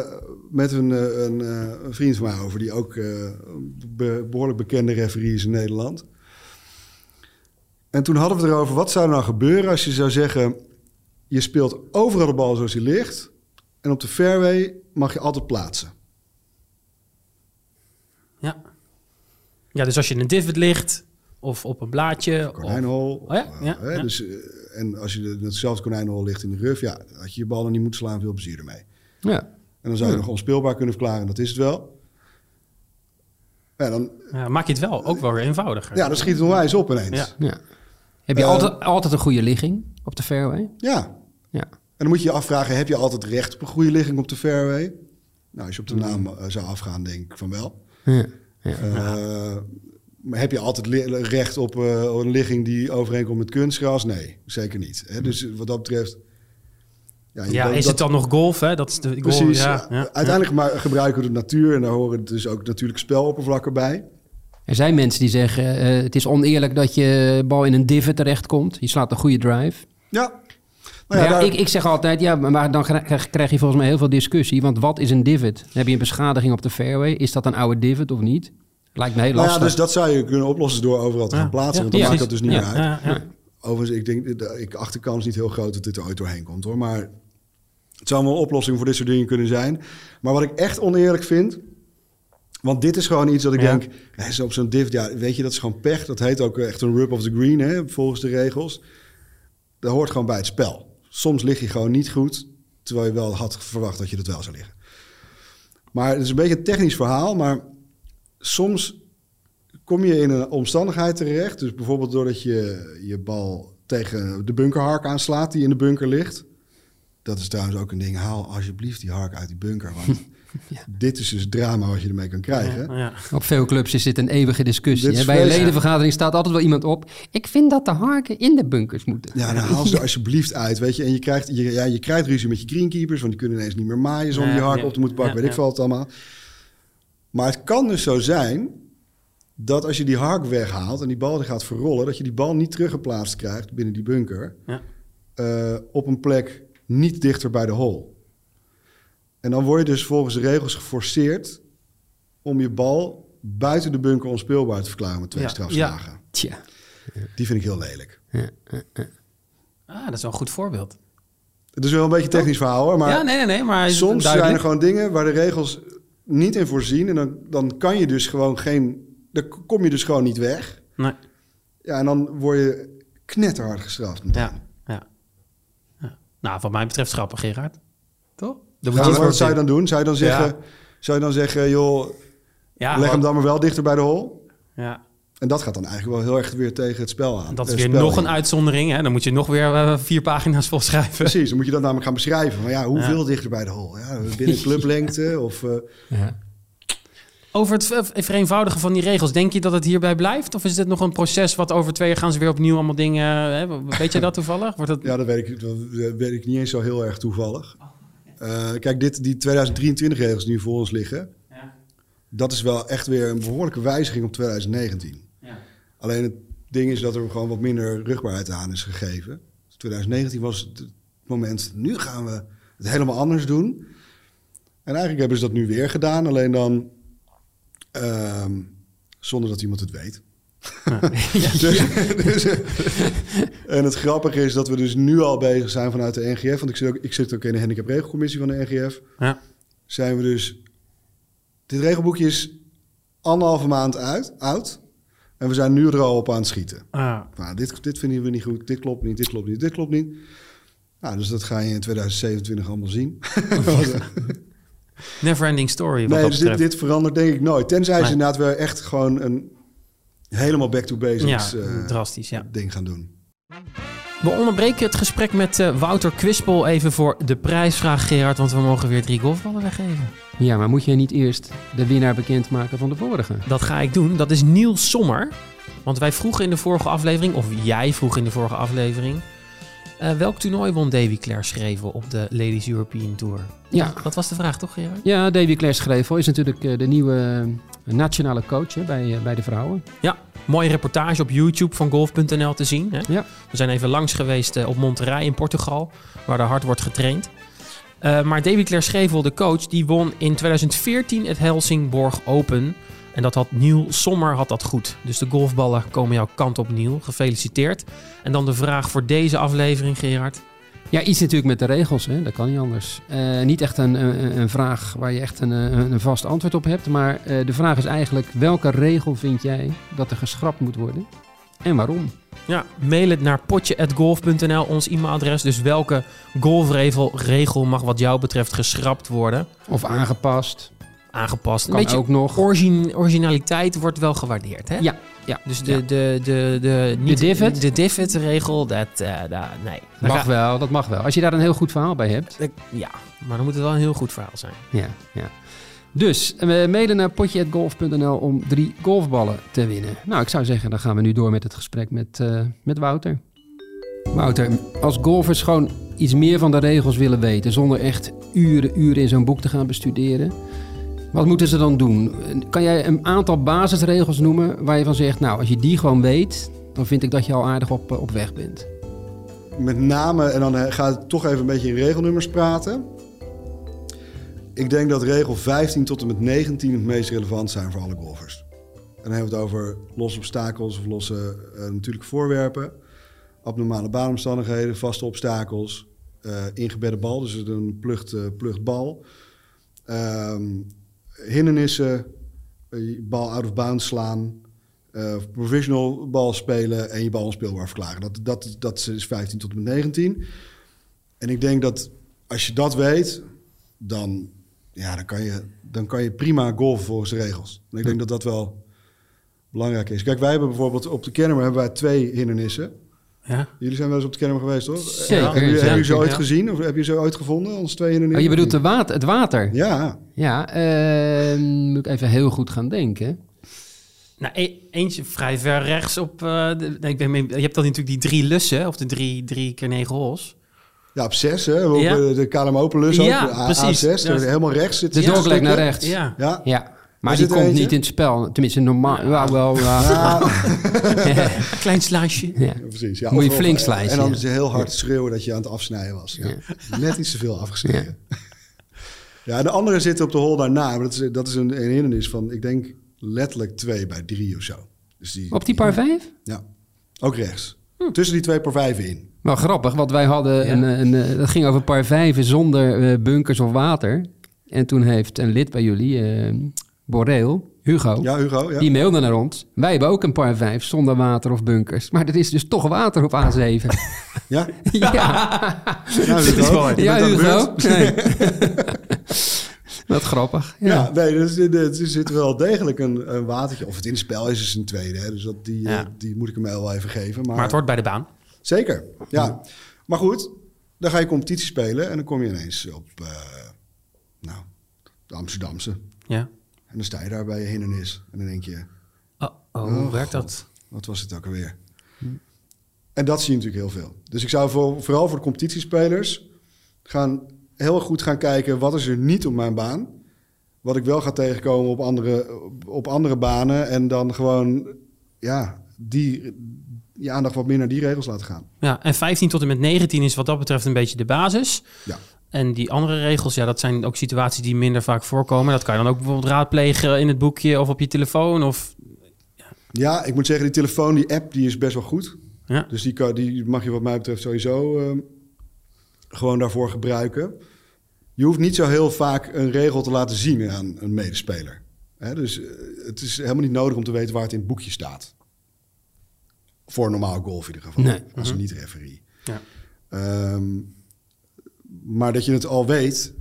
met een, eh, een, eh, een vriend van mij over, die ook eh, een be- behoorlijk bekende referee is in Nederland. En toen hadden we het erover, wat zou er nou gebeuren als je zou zeggen, je speelt overal de bal zoals die ligt en op de fairway mag je altijd plaatsen. Ja. ja, dus als je in een divot ligt of op een blaadje. Of, Konijnenhol. Oh ja? Ja, hè, ja. Dus, eh, en als je de- hetzelfde konijnenhol ligt in de ruf, ja, had je je bal dan niet moeten slaan, veel plezier ermee. Ja. En dan zou je nog onspeelbaar kunnen verklaren, dat is het wel. Ja, dan, ja, maak je het wel ook wel weer eenvoudiger. ja, dan schiet het onwijs op ineens. Ja. Ja. Heb je Eh, altijd, altijd een goede ligging op de fairway? ja. Ja. En dan moet je je afvragen, heb je altijd recht op een goede ligging op de fairway? Nou, als je op de Mm. naam eh, zou afgaan, denk ik van wel. Ja. ja. Eh, maar heb je altijd recht op eh, een ligging die overeenkomt met kunstgras? Nee, zeker niet. Hè? Dus wat dat betreft... Ja, je- Ja, dat- is dat- het dan nog golf? Hè? Dat is de golf, Precies. Ja, ja, Uiteindelijk maar gebruiken we de natuur en daar horen dus ook natuurlijk speloppervlakken bij. Er zijn mensen die zeggen, eh, het is oneerlijk dat je bal in een divot terechtkomt. Je slaat een goede drive. Ja. Nou ja, ja, daar- ik, ik zeg altijd, ja, maar dan krijg, krijg je volgens mij heel veel discussie. Want wat is een divot? Heb je een beschadiging op de fairway? Is dat een oude divot of niet? Lijkt me heel Nou ja, lastig. dus dat zou je kunnen oplossen door overal te Ja. gaan plaatsen. Ja, want dan maakt dat dus niet Ja, meer uit. ja, ja. Overigens, ik denk, de- ik acht de kans niet heel groot dat dit er ooit doorheen komt hoor. Maar het zou wel een oplossing voor dit soort dingen kunnen zijn. Maar wat ik echt oneerlijk vind. Want dit is gewoon iets dat ik Ja. denk. hè, zo op zo'n div, ja, weet je, dat is gewoon pech. Dat heet ook echt een rub of the green, hè, volgens de regels. Dat hoort gewoon bij het spel. Soms lig je gewoon niet goed. Terwijl je wel had verwacht dat je dat wel zou liggen. Maar het is een beetje een technisch verhaal. Maar soms kom je in een omstandigheid terecht. Dus bijvoorbeeld doordat je je bal tegen de bunkerhark aanslaat die in de bunker ligt. Dat is trouwens ook een ding. Haal alsjeblieft die hark uit die bunker. Want Ja. dit is dus het drama wat je ermee kan krijgen. Ja. Op veel clubs is dit een eeuwige discussie. Hè. Bij een ledenvergadering staat altijd wel iemand op. Ik vind dat de harken in de bunkers moeten. Ja, dan haal ze er alsjeblieft uit, weet je. En je krijgt, je, ja, je krijgt ruzie met je greenkeepers, want die kunnen ineens niet meer maaien zonder Ja, die hark ja, op te moeten pakken, ja, weet ik veel wat allemaal. Maar het kan dus zo zijn dat als je die hark weghaalt en die bal die gaat verrollen, dat je die bal niet teruggeplaatst krijgt binnen die bunker Ja. eh, op een plek niet dichter bij de hole. En dan word je dus volgens de regels geforceerd om je bal buiten de bunker onspeelbaar te verklaren met twee Ja, strafslagen. Tja. Die vind ik heel lelijk. Ah, dat is wel een goed voorbeeld. Het is wel een beetje technisch verhaal hoor, maar ja, nee, nee, nee. Maar soms zijn er gewoon dingen waar de regels niet in voorzien. En dan, dan kan je dus gewoon geen... Dan kom je dus gewoon niet weg. Nee. Ja, en dan word je knetterhard gestraft. Ja, ja. ja. Nou, wat mij betreft grappig, Gerard. Dan moet je wat zou je dan doen? Zou je dan zeggen, Ja. zou je dan zeggen joh, Ja, leg hem dan maar wel dichter bij de hol? Ja. En dat gaat dan eigenlijk wel heel erg weer tegen het spel aan. Dat is Eh, weer nog in. een uitzondering. Hè? Dan moet je nog weer eh, vier pagina's volschrijven. Precies, dan moet je dat namelijk gaan beschrijven. Van ja, hoeveel dichter bij de hol? Ja, binnen clublengte of... eh, Ja. Over het vereenvoudigen van die regels, denk je dat het hierbij blijft? Of is dit nog een proces wat over twee jaar gaan ze weer opnieuw allemaal dingen... Hè? Weet je dat toevallig? Wordt dat... Ja, dat weet ik, dat weet ik niet eens zo heel erg toevallig. Eh, kijk, dit, die 2023-regels die nu voor ons liggen... Ja. dat is wel echt weer een behoorlijke wijziging op 2019. Ja. Alleen het ding is dat er gewoon wat minder rugbaarheid aan is gegeven. 2019 was het moment, nu gaan we het helemaal anders doen. En eigenlijk hebben ze dat nu weer gedaan, alleen dan ehm, zonder dat iemand het weet. Dus- dus, en het grappige is dat we dus nu al bezig zijn vanuit de NGF. Want ik zit ook, ik zit ook in de handicapregelcommissie van de NGF. Ja. Zijn we dus... Dit regelboekje is anderhalve maand uit, oud. En we zijn nu er al op aan het schieten. Ah, Nou, dit, dit vinden we niet goed, dit klopt niet, dit klopt niet, dit klopt niet. Nou, dus dat ga je in 2027 allemaal zien. never ending story wat nee, dat dus dit, dit verandert denk ik nooit. Tenzij ze Nee. inderdaad weer echt gewoon een helemaal back to basics ja, eh, drastisch, ja. ding gaan doen. We onderbreken het gesprek met eh, Wouter Kwispel even voor de prijsvraag, Gerard. Want we mogen weer drie golfballen weggeven. ja, maar moet je niet eerst de winnaar bekendmaken van de vorige? Dat ga ik doen. Dat is Niels Sommer. Want wij vroegen in de vorige aflevering, of jij vroeg in de vorige aflevering... eh, welk toernooi won Davy Claire Schrevel op de Ladies European Tour? Ja. Dat was de vraag, toch Gerard? Ja, Davy Claire Schrevel is natuurlijk eh, de nieuwe eh, nationale coach hè, bij, bij de vrouwen. Mooie reportage op YouTube van golf.nl te zien. Hè? Ja. We zijn even langs geweest op Monterrey in Portugal, waar er hard wordt getraind. Maar Davy Claire Schevel, de coach, die won in 2014 het Helsingborg Open. En dat had Niel Sommer had dat goed. Dus de golfballen komen jouw kant op, Niel. Gefeliciteerd. En dan de vraag voor deze aflevering, Gerard. Ja, iets natuurlijk met de regels, hè? dat kan niet anders. Eh, niet echt een, een, een vraag waar je echt een, een, vast antwoord op hebt. Maar eh, de vraag is eigenlijk, welke regel vind jij dat er geschrapt moet worden? En waarom? Ja, mail het naar potje.golf.nl, ons e-mailadres. Dus welke golfregel regel mag wat jou betreft geschrapt worden? Of aangepast? Aangepast. Een Kan beetje ook nog. origin, originaliteit wordt wel gewaardeerd, hè? Ja, ja. Dus de, Ja. de, de, de, niet, divot? De divot-regel, dat, da- nee. Dan Mag ga- wel, dat mag wel. Als je daar een heel goed verhaal bij hebt. Ja, maar dan moet het wel een heel goed verhaal zijn. Ja, ja. Dus eh, mailen naar potje.golf.nl om drie golfballen te winnen. Nou, ik zou zeggen, dan gaan we nu door met het gesprek met, eh, met Wouter. Wouter, als golfers gewoon iets meer van de regels willen weten... zonder echt uren, uren in zo'n boek te gaan bestuderen... wat moeten ze dan doen? Kan jij een aantal basisregels noemen waar je van zegt... nou, als je die gewoon weet, dan vind ik dat je al aardig op, eh, op weg bent. Met name, en dan eh, gaat het toch even een beetje in regelnummers praten. Ik denk dat regel 15 tot en met 19 het meest relevant zijn voor alle golfers. dan hebben we het over losse obstakels of losse eh, natuurlijke voorwerpen. Abnormale baanomstandigheden, vaste obstakels, eh, ingebedde bal, dus een plucht, eh, plucht bal. Hindernissen, eh, bal out of bounds slaan, eh, provisional bal spelen en je bal onspeelbaar verklaren. Dat, dat, dat is 15 tot en met 19. En ik denk dat als je dat weet, dan, ja, dan, kan, je, dan kan je prima golfen volgens de regels. En ik denk dat dat wel belangrijk is. Kijk, wij hebben bijvoorbeeld op de Kennemer hebben wij twee hindernissen. Ja. Jullie zijn wel eens op de Kennemer geweest, toch? Zeker, Hebben jullie, ja. hebben jullie ze ooit Ja. gezien? Of heb je ze ooit gevonden, ons twee hindernissen? Oh, je bedoelt de water, het water? Ja, Ja, eh, moet ik even heel goed gaan denken. Nou, e- eentje vrij ver rechts op... eh, de, nee, ik ben mee- je hebt dan natuurlijk die drie lussen, of de drie, drie keer negen holes. ja op zes, hè? Op Ja. de KLM Open Lus ook, Ja, de A- precies. A6, Ja. helemaal rechts zit De zit dogleg naar rechts. Ja, Ja. Ja, maar die komt niet in het spel. Tenminste, normaal. Ja, wel. ja. Klein sluisje. Ja. Ja, precies. Ja, Moet je flink slijten, En dan is heel hard schreeuwen dat je aan het afsnijden was. Ja. Net iets te veel afgesneden. Ja. de andere zitten op de hol daarna. Maar dat is, dat is een, een hindernis van, ik denk, letterlijk twee bij drie of zo. Dus die, Op die par 5? Ja, ook rechts. Hm. Tussen die twee par vijven in. Wel grappig, want wij hadden Ja. een, een, eh, dat ging over par 5 zonder eh, bunkers of water. En toen heeft een lid bij jullie, eh Boreel, Hugo, Ja, Hugo? Ja. die mailde naar ons. Wij hebben ook een par 5 zonder water of bunkers. Maar er is dus toch water op A7. Ja? ja, Nou, Hugo, ja Hugo. Nee. Wat grappig. Ja. Ja, nee, er zit, er zit wel degelijk een, een watertje. Of het in het spel is, is een tweede. Hè, dus dat, die, eh, Ja. die moet ik hem wel even geven. Maar, Maar het hoort bij de baan. Zeker, ja. Maar goed, dan ga je competitie spelen en dan kom je ineens op eh, nou, de Amsterdamse. Ja. En dan sta je daar bij je hindernis. En dan denk je, Oh, oh, hoe werkt God. dat? wat was het ook alweer? En dat zie je natuurlijk heel veel. Dus ik zou voor, vooral voor de competitiespelers gaan heel goed gaan kijken wat is er niet op mijn baan. Wat ik wel ga tegenkomen op andere, op, op andere banen. En dan gewoon ja, die, je aandacht wat meer naar die regels laten gaan. Ja, en 15 tot en met 19 is wat dat betreft een beetje de basis. Ja. En die andere regels, ja, dat zijn ook situaties die minder vaak voorkomen. Dat kan je dan ook bijvoorbeeld raadplegen in het boekje of op je telefoon. Of, Ja, ik moet zeggen, die telefoon, die app, die is best wel goed. ja. Dus die, kan, die mag je wat mij betreft sowieso eh, gewoon daarvoor gebruiken. Je hoeft niet zo heel vaak een regel te laten zien aan een medespeler. Hè, dus eh, het is helemaal niet nodig om te weten waar het in het boekje staat. Voor een normaal golf in ieder geval. Nee. Als een niet-referee. Ja. Ehm, maar dat je het al weet.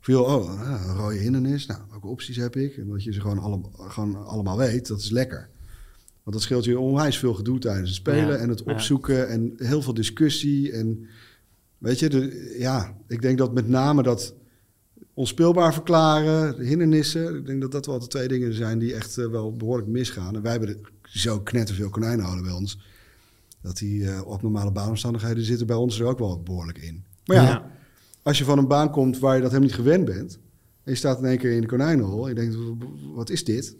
Veel, oh, ah, een rode hindernis. Nou, welke opties heb ik? En dat je ze gewoon, allemaal, gewoon allemaal weet, dat is lekker. Want dat scheelt je onwijs veel gedoe tijdens het spelen Ja, en het ja. opzoeken en heel veel discussie. En weet je, de, ja, ik denk dat met name dat onspeelbaar verklaren, de hindernissen, ik denk dat dat wel de twee dingen zijn die echt eh, wel behoorlijk misgaan. En wij hebben er zo knetterveel konijnenhouden bij ons, dat die eh abnormale baanomstandigheden zitten bij ons er ook wel behoorlijk in. Maar ja, Ja. Als je van een baan komt waar je dat helemaal niet gewend bent, en je staat in één keer in de konijnenhol, en je denkt, wat is dit?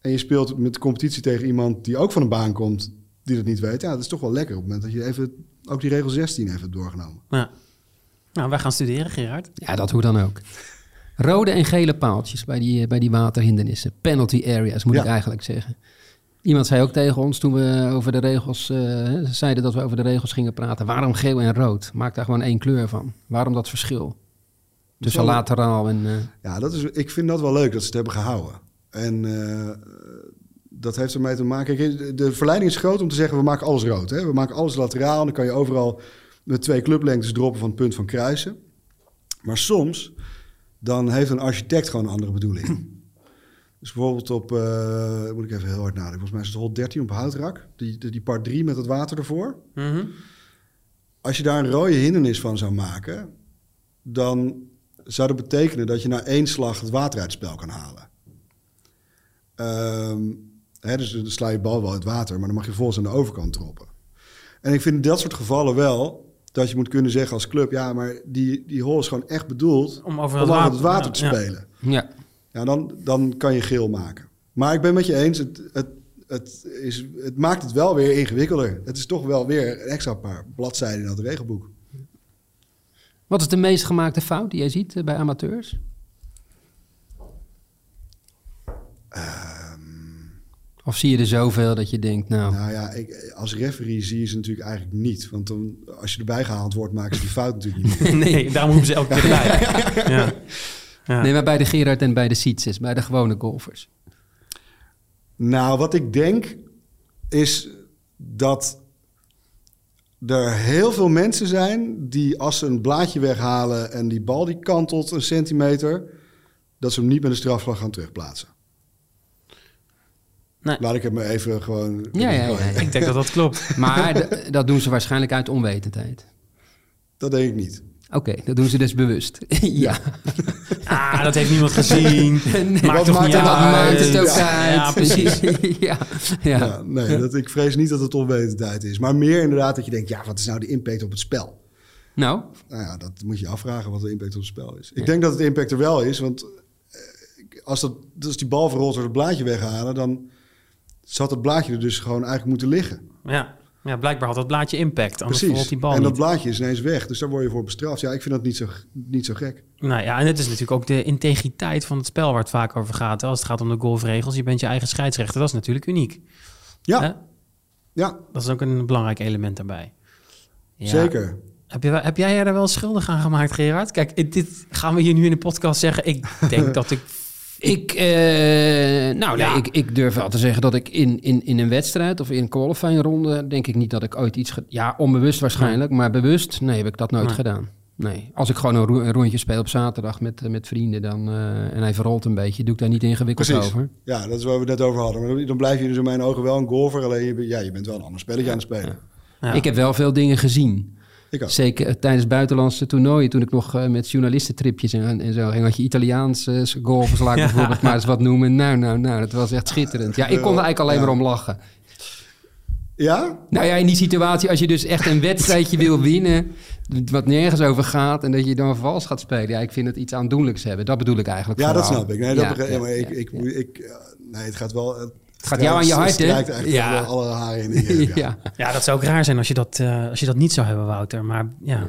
En je speelt met de competitie tegen iemand die ook van een baan komt, die dat niet weet. Ja, dat is toch wel lekker op het moment dat je even ook die regel 16 even hebt doorgenomen. ja. Nou, wij gaan studeren, Gerard. Ja, dat hoe dan ook. Rode en gele paaltjes bij die, bij die waterhindernissen. Penalty areas, moet Ja. ik eigenlijk zeggen. Iemand zei ook tegen ons toen we over de regels eh, zeiden dat we over de regels gingen praten. Waarom geel en rood? Maak daar gewoon één kleur van. Waarom dat verschil? Tussen wel- lateraal en... eh, Ja, dat is, ik vind dat wel leuk dat ze het hebben gehouden. En eh, dat heeft ermee te maken. Kijk, de- de verleiding is groot om te zeggen: we maken alles rood. Hè? We maken alles lateraal. En dan kan je overal met twee clublengtes droppen van het punt van kruisen. Maar soms dan heeft een architect gewoon een andere bedoeling. Dus bijvoorbeeld op, eh, moet ik even heel hard nadenken. Volgens mij is het hol 13 op Houtrak. Die, die, die part 3 met het water ervoor. Mhm. Als je daar een rode hindernis van zou maken, dan zou dat betekenen dat je na één slag het water uit het spel kan halen. Ehm, hè, dus dan sla je bal wel uit het water, maar dan mag je volgens aan de overkant droppen. En ik vind in dat soort gevallen wel dat je moet kunnen zeggen als club, ja, maar die, die hole is gewoon echt bedoeld Om over om het over water, het water te ja. spelen. ja. Ja, dan, dan kan je geel maken. Maar ik ben met je eens, het, het, het, is, het maakt het wel weer ingewikkelder. Het is toch wel weer een extra paar bladzijden in dat regelboek. Wat is de meest gemaakte fout die jij ziet eh, bij amateurs? Ehm, Of zie je er zoveel dat je denkt, nou... Nou ja, ik, als referee zie je ze natuurlijk eigenlijk niet. Want dan, als je erbij gehaald wordt, maken ze die fout natuurlijk niet. meer. nee, daarom hoeven ze elke keer bij. Ja. Ja. Nee, maar bij de Gerard en bij de Sietses, bij de gewone golfers. Nou, wat ik denk is dat er heel veel mensen zijn die als ze een blaadje weghalen en die bal die kantelt een centimeter, dat ze hem niet met een strafslag gaan terugplaatsen. Nee. Laat ik het me even gewoon. Ja, ja, ja, ja. Ik denk dat dat klopt. Maar dat doen ze waarschijnlijk uit onwetendheid. Dat denk ik niet. Oké, dat doen ze dus bewust. ja. Ah, dat heeft niemand gezien. Maakt Wat toch maakt niet nou uit. maakt het ook Ja, uit? Ja, precies. ja. Ja. Ja, nee, dat, ik vrees niet dat het onwetendheid is. Maar meer inderdaad dat je denkt, ja, wat is nou de impact op het spel? Nou, Nou ja, dat moet je afvragen wat de impact op het spel is. Ik denk dat het impact er wel is, want eh, als, dat, als die bal verrolt door het blaadje weghalen, dan zat het blaadje er dus gewoon eigenlijk moeten liggen. Ja. Ja, blijkbaar had dat blaadje impact. Anders Precies. die bal en dat niet. blaadje is ineens weg, dus daar word je voor bestraft. Ja, ik vind dat niet zo, niet zo gek. Nou ja, en het is natuurlijk ook de integriteit van het spel waar het vaak over gaat. Als het gaat om de golfregels, je bent je eigen scheidsrechter. Dat is natuurlijk uniek. Ja, ja Dat is ook een belangrijk element daarbij. Ja. zeker. Heb, je, heb jij daar wel schuldig aan gemaakt, Gerard? Kijk, dit gaan we hier nu in de podcast zeggen. Ik denk dat ik... ik, eh, nou, nee, ik, ik durf wel te zeggen dat ik in, in, in een wedstrijd of in een qualifying ronde, denk ik niet dat ik ooit iets... ja, onbewust waarschijnlijk, maar bewust, nee, heb ik dat nooit Nee. gedaan. Nee, als ik gewoon een, ro- een rondje speel op zaterdag met, eh, met vrienden dan, eh, en hij verrolt een beetje, doe ik daar niet ingewikkeld Precies. over. Ja, dat is waar we het net over hadden. Maar dan- blijf je dus in mijn ogen wel een golfer, alleen je, bent- ja, je bent wel een ander spelletje aan het spelen. Ja. Ik heb wel veel dingen gezien. Ik ook. Zeker eh, tijdens buitenlandse toernooien, toen ik nog eh, met journalistentripjes en, en zo ging, had je Italiaans eh, golfers, laat ik Ja. bijvoorbeeld maar eens wat noemen. Nou, nou, nou, dat was echt schitterend. Ja, ik kon er eigenlijk alleen Ja. maar om lachen. Ja? Nou ja, in die situatie, als je dus echt een wedstrijdje wil winnen, wat nergens over gaat, en dat je dan vals gaat spelen. Ja, ik vind het iets aandoenlijks hebben. Dat bedoel ik eigenlijk Ja, dat snap ik. Nee, dat Ja, begrijp- ja, maar ik, ja, ik, ik, eh, nee, het gaat wel... Het, gaat jou aan je hart, hè? Ja. wel alle haren in de ja. Ja, dat zou ook raar zijn als je dat, eh, als je dat niet zou hebben, Wouter. Maar ja.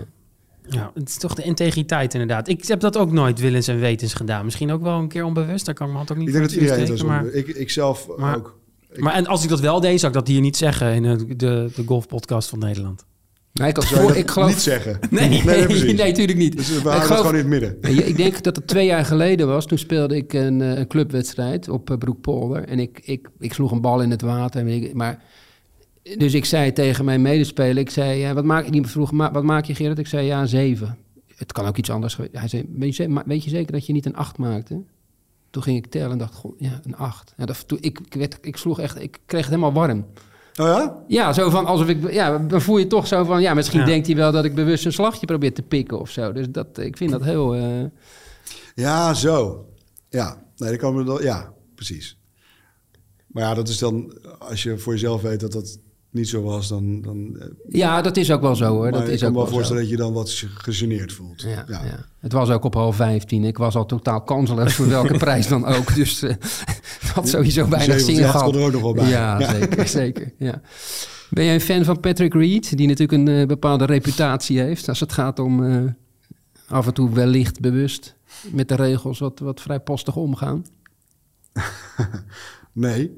ja, het is toch de integriteit inderdaad. Ik heb dat ook nooit willens en wetens gedaan. Misschien ook wel een keer onbewust. Daar kan ik me hand ook niet Ik denk dat iedereen steken, zo Ik, ik zelf maar- ook. Ik- Maar en als ik dat wel deed, zou ik dat hier niet zeggen in de, de, de golfpodcast van Nederland. Nee, ik, had zou je voor, dat ik geloof... niet zeggen? Nee, nee, natuurlijk niet. Dus we Ik houden het geloof- gewoon in het midden. Ik denk dat het twee jaar geleden was. Toen speelde ik een, eh, een clubwedstrijd op eh, Broekpolder. En ik, ik, ik sloeg een bal in het water. Ik, maar, dus ik zei tegen mijn medespeler, ik zei, ja, wat maak je? Die vroeg, "Ma- wat maak je Gerrit? Ik zei, ja, zeven. Het kan ook iets anders geweest. Hij zei, weet je, weet zeker dat je niet een acht maakte? Toen ging ik tellen en dacht, goh, ja, een acht. Ja, dat, toen, ik, ik, werd, ik sloeg echt, ik kreeg het helemaal warm. Oh ja? Ja, zo van alsof ik. Ja, dan voel je toch zo van. Ja, misschien Ja. denkt hij wel dat ik bewust een slagje probeer te pikken of zo. Dus dat, ik vind dat heel. eh, Ja, zo. Ja, nee, dat kan me wel. Ja, precies. Maar ja, dat is dan als je voor jezelf weet dat dat niet zo was, dan. dan eh, ja, dat is ook wel zo hoor. maar Dat ik is kan ook me wel voorstellen dat je dan wat gegeneerd voelt. Ja, ja. ja. Het was ook op half 15. Ik was al totaal kansloos voor welke prijs dan ook. Dus eh had sowieso weinig zin gehad. er ook nog wel bij. Ja, Ja. zeker. zeker ja. Ben jij een fan van Patrick Reed? Die natuurlijk een eh, bepaalde reputatie heeft. Als het gaat om af en toe wellicht bewust met de regels wat, wat vrijpostig omgaan. Nee,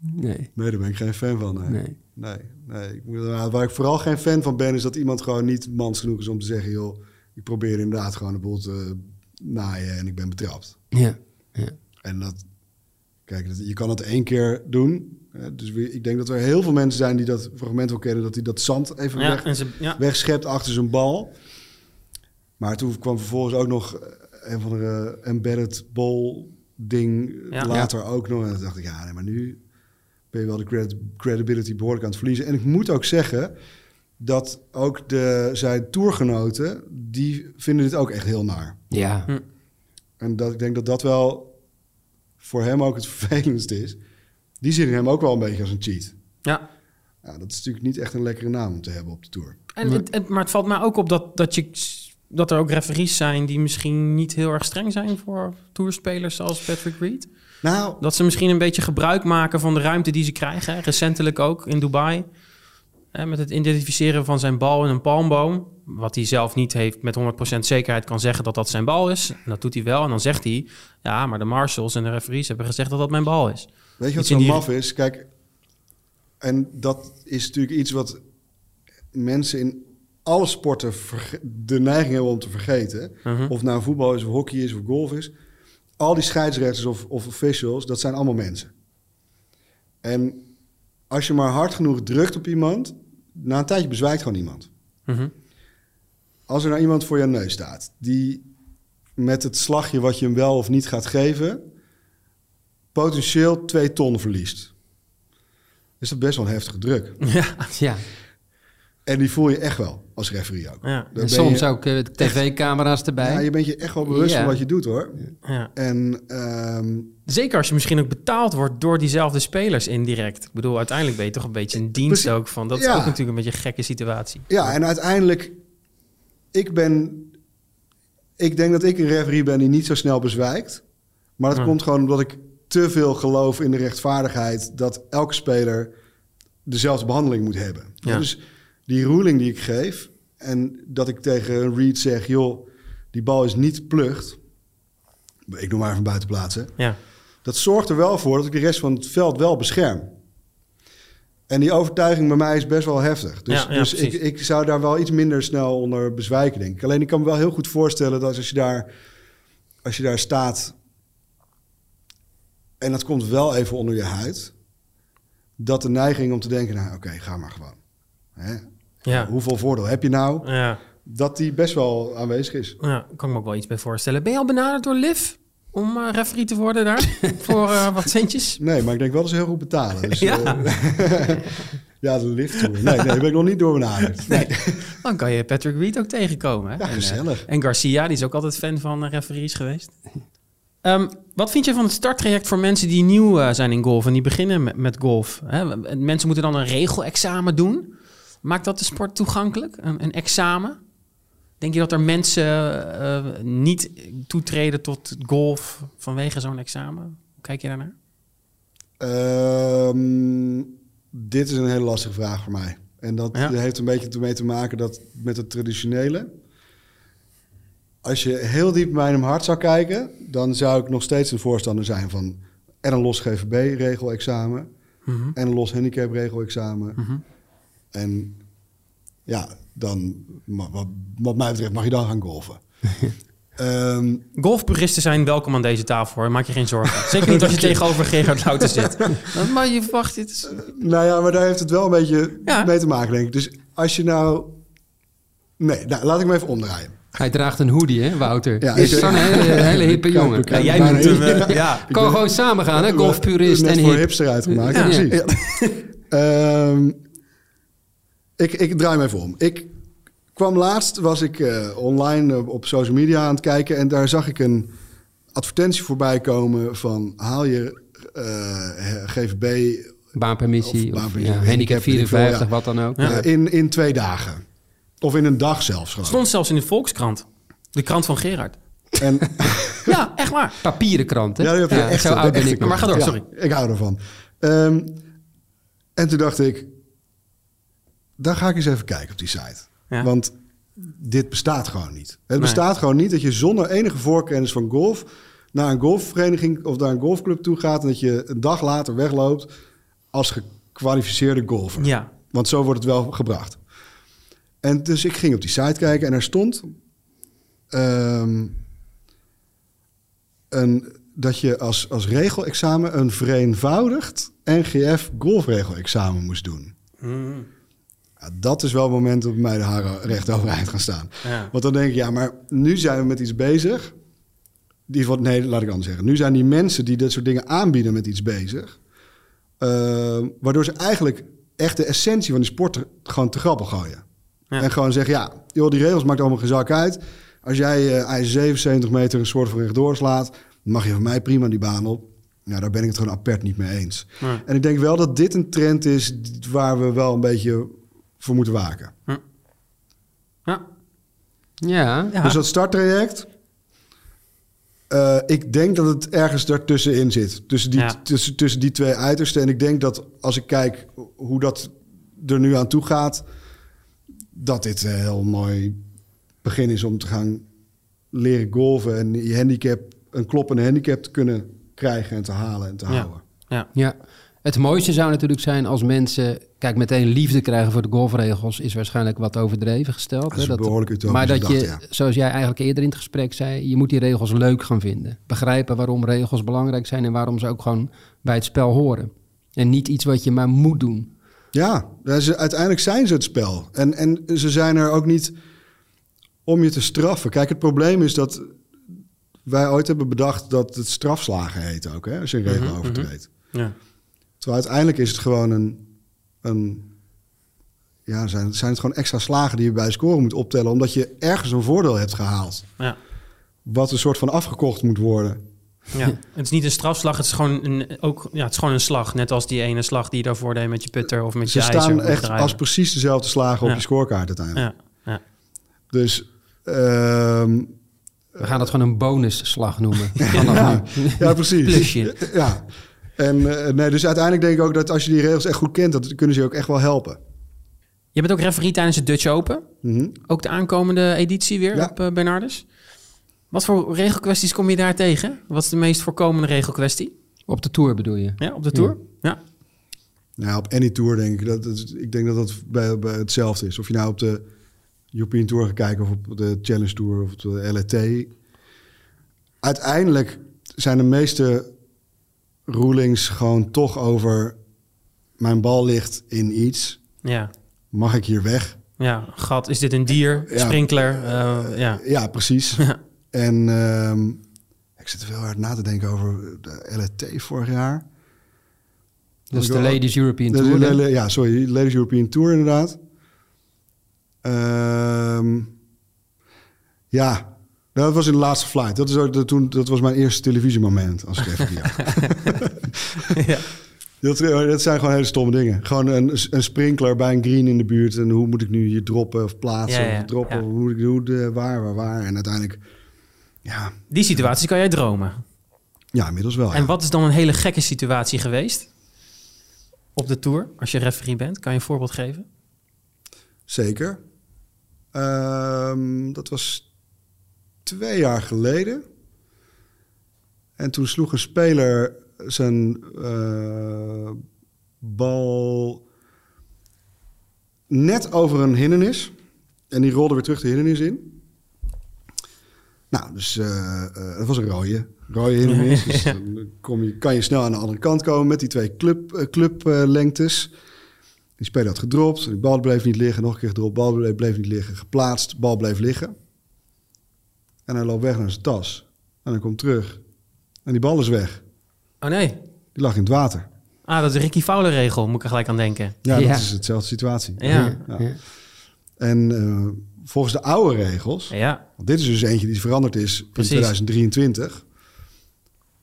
Nee. nee, daar ben ik geen fan van. Nee. Nee. Nee, nee. Ik moet- nou, waar ik vooral geen fan van ben, is dat iemand gewoon niet mans genoeg is om te zeggen: joh, ik probeer inderdaad gewoon de boel te naaien en ik ben betrapt. Ja. ja. En dat, kijk, dat, je kan het één keer doen. Hè, dus we- ik denk dat er heel veel mensen zijn die dat fragment wel kennen, dat hij dat zand even Ja, weg, en ze, ja. wegschept achter zijn bal. Maar toen kwam vervolgens ook nog een van de embedded ball ding later ook nog. En toen dacht ik, ja, nee, maar nu ben je wel de credit- credibility behoorlijk aan het verliezen. En ik moet ook zeggen dat ook de, zijn tourgenoten, die vinden dit ook echt heel naar. ja. Hm. En dat, ik denk dat dat wel voor hem ook het vervelendste is. Die zien hem ook wel een beetje als een cheat. ja. Ja, dat is natuurlijk niet echt een lekkere naam om te hebben op de Tour. En het, het- maar het valt mij ook op dat, dat, je, dat er ook referees zijn die misschien niet heel erg streng zijn voor toerspelers zoals Patrick Reed. Nou, Dat ze misschien een beetje gebruik maken van de ruimte die ze krijgen. Recentelijk ook in Dubai. Hè, met het identificeren van zijn bal in een palmboom. Wat hij zelf niet heeft met 100% zekerheid kan zeggen dat dat zijn bal is. En dat doet hij wel. En dan zegt hij, ja, maar de marshals en de referees hebben gezegd dat dat mijn bal is. Weet je wat zo die- maf is? Kijk, en dat is natuurlijk iets wat mensen in alle sporten de neiging hebben om te vergeten. Mhm. Of nou voetbal is, of hockey is, of golf is. Al die scheidsrechters of, of officials, dat zijn allemaal mensen. En als je maar hard genoeg drukt op iemand, na een tijdje bezwijkt gewoon iemand. Mhm. Als er nou iemand voor je neus staat, die met het slagje wat je hem wel of niet gaat geven, potentieel twee ton verliest. Is dat best wel een heftige druk. Ja, Ja. En die voel je echt wel als referee ook. ja, En soms je, ook eh, tv-camera's erbij. Ja, je bent je echt wel bewust Ja. van wat je doet hoor. ja. En ehm, Zeker als je misschien ook betaald wordt door diezelfde spelers indirect. Ik bedoel, uiteindelijk ben je toch een beetje een dienst Precies. ook van. Dat is Ja. ook natuurlijk een beetje een gekke situatie. ja, en uiteindelijk, ik ben, ik denk dat ik een referee ben die niet zo snel bezwijkt. Maar dat komt gewoon omdat ik te veel geloof in de rechtvaardigheid dat elke speler dezelfde behandeling moet hebben. Ja. Dus die ruling die ik geef en dat ik tegen Reed zeg, joh, die bal is niet plucht. Ik noem maar even buiten plaatsen. Ja, Dat zorgt er wel voor dat ik de rest van het veld wel bescherm. En die overtuiging bij mij is best wel heftig. Dus, Ja, ja, dus ik, ik zou daar wel iets minder snel onder bezwijken, denk ik. Alleen ik kan me wel heel goed voorstellen dat als je daar, als je daar staat... en dat komt wel even onder je huid... dat de neiging om te denken, nou oké, ga maar gewoon. Hè? Ja, Hoeveel voordeel heb je nou? ja, Dat die best wel aanwezig is. ja. Kan ik me ook wel iets bij voorstellen. Ben je al benaderd door Liv om eh, referee te worden daar? Voor eh, wat centjes? Nee, maar ik denk wel dat ze heel goed betalen. Dus, Ja. eh, ja, de lift tour. Nee, nee, ben ik nog niet door benaderd. Nee. Dan kan je Patrick Reed ook tegenkomen. Hè? Ja, En, eh, gezellig. En Garcia, die is ook altijd fan van eh, referees geweest. Ehm, wat vind je van het starttraject voor mensen die nieuw eh, zijn in golf en die beginnen met, met golf? Hè? Mensen moeten dan een regelexamen Maakt dat de sport toegankelijk? Een, een examen? Denk je dat er mensen eh, niet toetreden tot golf vanwege zo'n examen? Hoe kijk je daarnaar? Ehm, dit is een hele lastige vraag voor mij. En dat Ja. heeft een beetje ermee te maken dat met het traditionele. Als je heel diep bij mijn hart zou kijken, dan zou ik nog steeds een voorstander zijn van en een los GVB-regelexamen Mhm. en een los handicap-regelexamen. Mhm. En ja, dan, wat, wat mij betreft, mag je dan gaan golfen. Ehm, Golfpuristen zijn welkom aan deze tafel, hoor. Maak je geen zorgen. Zeker niet als je tegenover Gerard Louter zit. Maar je verwacht dit. is- nou ja, maar daar heeft het wel een beetje Ja. mee te maken, denk ik. Dus als je nou... Nee, nou, laat ik me even omdraaien. Hij draagt een hoodie, hè, Wouter? Ja, Ja, is zo'n hele, hele hippe jongen. Ja, jij noemt hem... hip. eh, ja. Kan gewoon samen gaan, hè? Golfpurist en voor hipster uitgemaakt. Ja, Ja, ja. precies. Ehm, ik, ik draai me even om. Ik kwam laatst, was ik eh, online eh, op social media aan het kijken... en daar zag ik een advertentie voorbij komen van... haal je eh, GVB Baanpermissie, Of ja, handicap, handicap weet ik veel, 54, ja. wat dan ook. Ja. in, in twee dagen. Of in een dag zelfs gewoon. Stond zelfs in de Volkskrant. De krant van Gerard. En, Ja, echt waar. Papieren krant, hè? Ja, je echt zo oud ben ik nog. Maar ga door, Ja, sorry. ik hou ervan. Ehm, en toen dacht ik, daar ga ik eens even kijken op die site. Ja. Want dit bestaat gewoon niet. Het Nee. bestaat gewoon niet dat je zonder enige voorkennis van golf naar een golfvereniging of naar een golfclub toe gaat en dat je een dag later wegloopt als gekwalificeerde golfer. Ja. Want zo wordt het wel gebracht. En dus ik ging op die site kijken en er stond ehm, een, dat je als, als regelexamen een vereenvoudigd NGF golfregelexamen moest doen. Mm, Ja, dat is wel het moment dat mij de haren recht overeind gaan staan. ja. Want dan denk ik, ja, maar nu zijn we met iets bezig. Die wat, nee, laat ik anders zeggen. Nu zijn die mensen die dit soort dingen aanbieden met iets bezig. eh, waardoor ze eigenlijk echt de essentie van die sport gewoon te grappig gooien. Ja. En gewoon zeggen, ja, joh, die regels maakt allemaal geen zak uit. Als jij eh ijs 77 meter een soort van rechtdoor slaat... mag je van mij prima die baan op. Ja, daar ben ik het gewoon apert niet mee eens. En ik denk wel dat dit een trend is waar we wel een beetje voor moeten waken. Ja. Ja, Ja. Dus dat starttraject. eh, ik denk dat het ergens daartussenin zit. Tussen die, Ja. tussen, tussen die twee uitersten. En ik denk dat als ik kijk hoe dat er nu aan toe gaat. dat dit een heel mooi begin is om te gaan leren golven. En je handicap, een kloppende handicap te kunnen krijgen en te halen en te Ja. houden. Ja. Ja. Het mooiste zou natuurlijk zijn als mensen... Kijk, meteen liefde krijgen voor de golfregels... is waarschijnlijk wat overdreven gesteld. Dat is hè. utopische maar dat je, ja. zoals jij eigenlijk eerder in het gesprek zei... je moet die regels leuk gaan vinden. Begrijpen waarom regels belangrijk zijn... en waarom ze ook gewoon bij het spel horen. En niet iets wat je maar moet doen. Ja, uiteindelijk zijn ze het spel. En, en ze zijn er ook niet om je te straffen. Kijk, het probleem is dat wij ooit hebben bedacht dat het strafslagen heet ook, hè, als je een regel Mhm, overtreedt. Ja. Terwijl uiteindelijk is het gewoon een, een ja, zijn, zijn het gewoon extra slagen die je bij scoren moet optellen, omdat je ergens een voordeel hebt gehaald, Ja. wat een soort van afgekocht moet worden. Ja. Het is niet een strafslag, het is gewoon een, ook, ja, het is gewoon een slag. Net als die ene slag die je daarvoor deed met je putter of met Ze je ijzer. staan of met echt als precies dezelfde slagen op Ja. je scorekaart uiteindelijk. Ja, ja. Dus ehm, We gaan dat gewoon een bonusslag noemen. Nu. Ja, precies. Plusje. Ja. En eh, nee, dus uiteindelijk denk ik ook dat als je die regels echt goed kent, dat kunnen ze je ook echt wel helpen. Je bent ook referee tijdens de Dutch Open. Mhm. Ook de aankomende editie weer Ja. op uh, Bernardus. Wat voor regelkwesties kom je daar tegen? Wat is de meest voorkomende regelkwestie? Op de Tour bedoel je? Ja, op de Tour? Ja. Nou, op any tour denk ik dat, dat- ik denk dat dat bij, bij hetzelfde is. Of je nou op de European Tour gaat kijken of op de Challenge Tour of op de LET. Uiteindelijk zijn de meeste rulings gewoon toch over mijn bal ligt in iets. Ja. Mag ik hier weg? Ja, gat, is dit een dier? Ja. Sprinkler? eh, ja. Ja, precies. En ehm, ik zit er veel hard na te denken over de LET vorig jaar. Dat is de Ladies European Tour. de ja, sorry, Ladies European Tour inderdaad. Ehm, ja, dat was in de laatste flight. Dat, is ook, dat, toen, dat was mijn eerste televisiemoment als ik even ja. dat, dat zijn gewoon hele stomme dingen. Gewoon een, een sprinkler bij een green in de buurt. En hoe moet ik nu hier droppen of plaatsen? Ja, ja, of droppen, ja. hoe doen? De, waar, waar, waar? En uiteindelijk, ja, Die situaties kan jij dromen. ja inmiddels wel. En wat is dan een hele gekke situatie geweest? Op de Tour, als je referee bent. Kan je een voorbeeld geven? Zeker. Ehm, dat was twee jaar geleden. En toen sloeg een speler zijn eh, bal net over een hindernis. En die rolde weer terug de hindernis in. Nou, dus eh eh, het was een rode, rode hindernis. Dus dan kom je, kan je snel aan de andere kant komen met die twee club, eh, clublengtes. Die speler had gedropt, de bal bleef niet liggen, nog een keer gedropt, bal bleef, bleef niet liggen, geplaatst, bal bleef liggen. En hij loopt weg naar zijn tas. En hij komt terug. En die bal is weg. Oh nee. Die lag in het water. Ah, dat is de Ricky Fowler regel, moet ik er gelijk aan denken. Ja, Ja. dat is hetzelfde situatie. Ja. En eh, volgens de oude regels, Ja, want dit is dus eentje die veranderd is Precies. in 2023,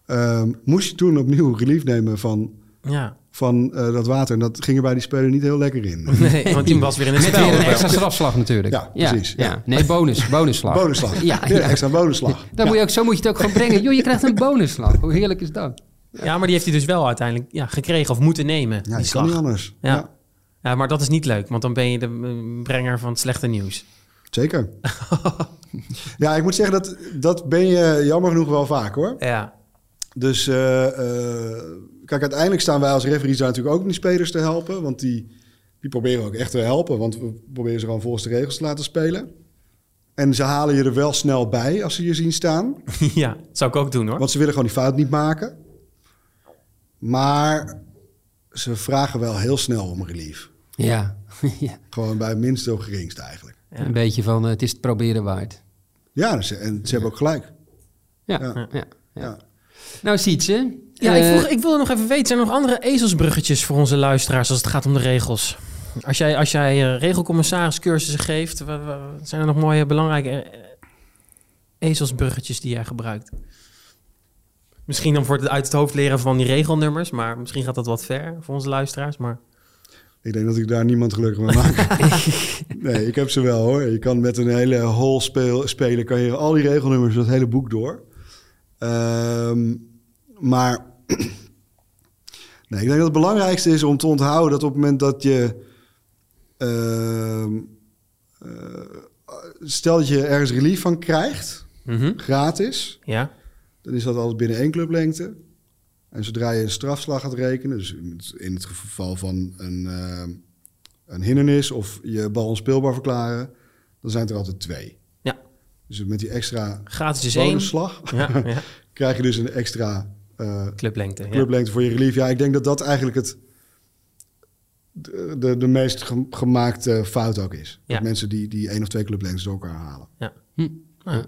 ehm, moest je toen opnieuw relief nemen van, ja. Van eh, dat water. En dat ging er bij die speler niet heel lekker in. Nee, want die was weer in het Met spel. weer een extra strafslag natuurlijk. Ja, precies, ja. Nee, bonus, bonusslag. Bonusslag. Ja, Ja, extra bonusslag. Dan moet je ook, zo moet je het ook gewoon brengen. Joh, je krijgt een bonusslag. Hoe heerlijk is dat? Ja, maar die heeft hij dus wel uiteindelijk ja, gekregen of moeten nemen, Ja, die die kan slag. niet anders. Ja. Ja. Ja, maar dat is niet leuk, want dan ben je de eh, brenger van het slechte nieuws. Zeker. ja, ik moet zeggen, dat, dat ben je jammer genoeg wel vaak hoor. Ja, Dus eh, eh, kijk, uiteindelijk staan wij als referees daar natuurlijk ook om die spelers te helpen. Want die, die proberen ook echt te helpen. Want we proberen ze gewoon volgens de regels te laten spelen. En ze halen je er wel snel bij als ze je zien staan. ja, dat zou ik ook doen hoor. Want ze willen gewoon die fout niet maken. Maar ze vragen wel heel snel om relief. Ja. ja. Gewoon bij het minste of geringste eigenlijk. Ja. Een beetje van, eh, het is het proberen waard. Ja, ze, en ze hebben ook gelijk. Ja. Ja. ja. ja. Ja. Nou, Sietse. Ja, eh, ik, vroeg, ik wilde nog even weten, zijn er nog andere ezelsbruggetjes voor onze luisteraars als het gaat om de regels? Als jij, als jij eh, regelcommissariscursussen geeft, zijn er nog mooie belangrijke eh, ezelsbruggetjes die jij gebruikt? Misschien dan voor het uit het hoofd leren van die regelnummers, maar misschien gaat dat wat ver voor onze luisteraars. Maar Ik denk dat ik daar niemand gelukkig mee maak. nee, ik heb ze wel hoor. Je kan met een hele hol speel, spelen, kan je al die regelnummers, dat hele boek door. Ehm, maar nee, ik denk dat het belangrijkste is om te onthouden dat op het moment dat je. eh, stel dat je ergens relief van krijgt, Mhm. gratis, ja, dan is dat altijd binnen één clublengte. En zodra je een strafslag gaat rekenen, dus in het- geval van een, eh, een hindernis of je bal onspeelbaar verklaren, dan zijn het er altijd twee. Ja. Dus met die extra Gratis is één. bonusslag Ja, ja. krijg je dus een extra eh, Clublengte. Ja. clublengte voor je relief. Ja, ik denk dat dat eigenlijk het, de, de, de meest ge- gemaakte fout ook is. Ja. Dat mensen die, die één of twee clublengtes door elkaar halen. Nou,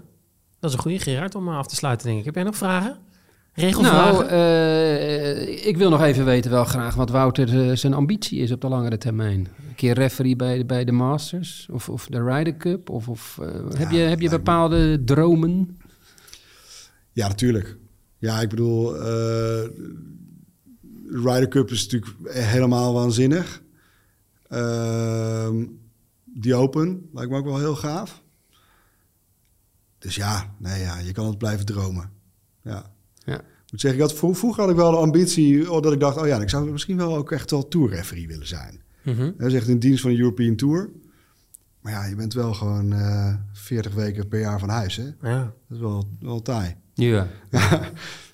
dat is een goede Gerard om eh, af te sluiten, denk ik. Heb jij nog vragen? Regelvragen? Nou, eh, ik wil nog even weten wel graag wat Wouter zijn ambitie is op de langere termijn. Een keer referee bij, de- bij de Masters of, of de Ryder Cup? Of, of heb je, heb je me- bepaalde dromen? Ja, natuurlijk. Ja, ik bedoel, eh, de Ryder Cup is natuurlijk helemaal waanzinnig. Ehm, die Open lijkt me ook wel heel gaaf. Dus ja, nee, ja, je kan het blijven dromen. Ja. Ja. Ik moet zeggen, ik had, vro- vroeger had ik wel de ambitie oh, dat ik dacht... oh ja, ik zou misschien wel ook echt wel tourreferee willen zijn. Dat is echt in dienst van de European Tour. Maar ja, je bent wel gewoon eh 40 weken per jaar van huis, hè? Ja. Dat is wel, wel taai. Ja.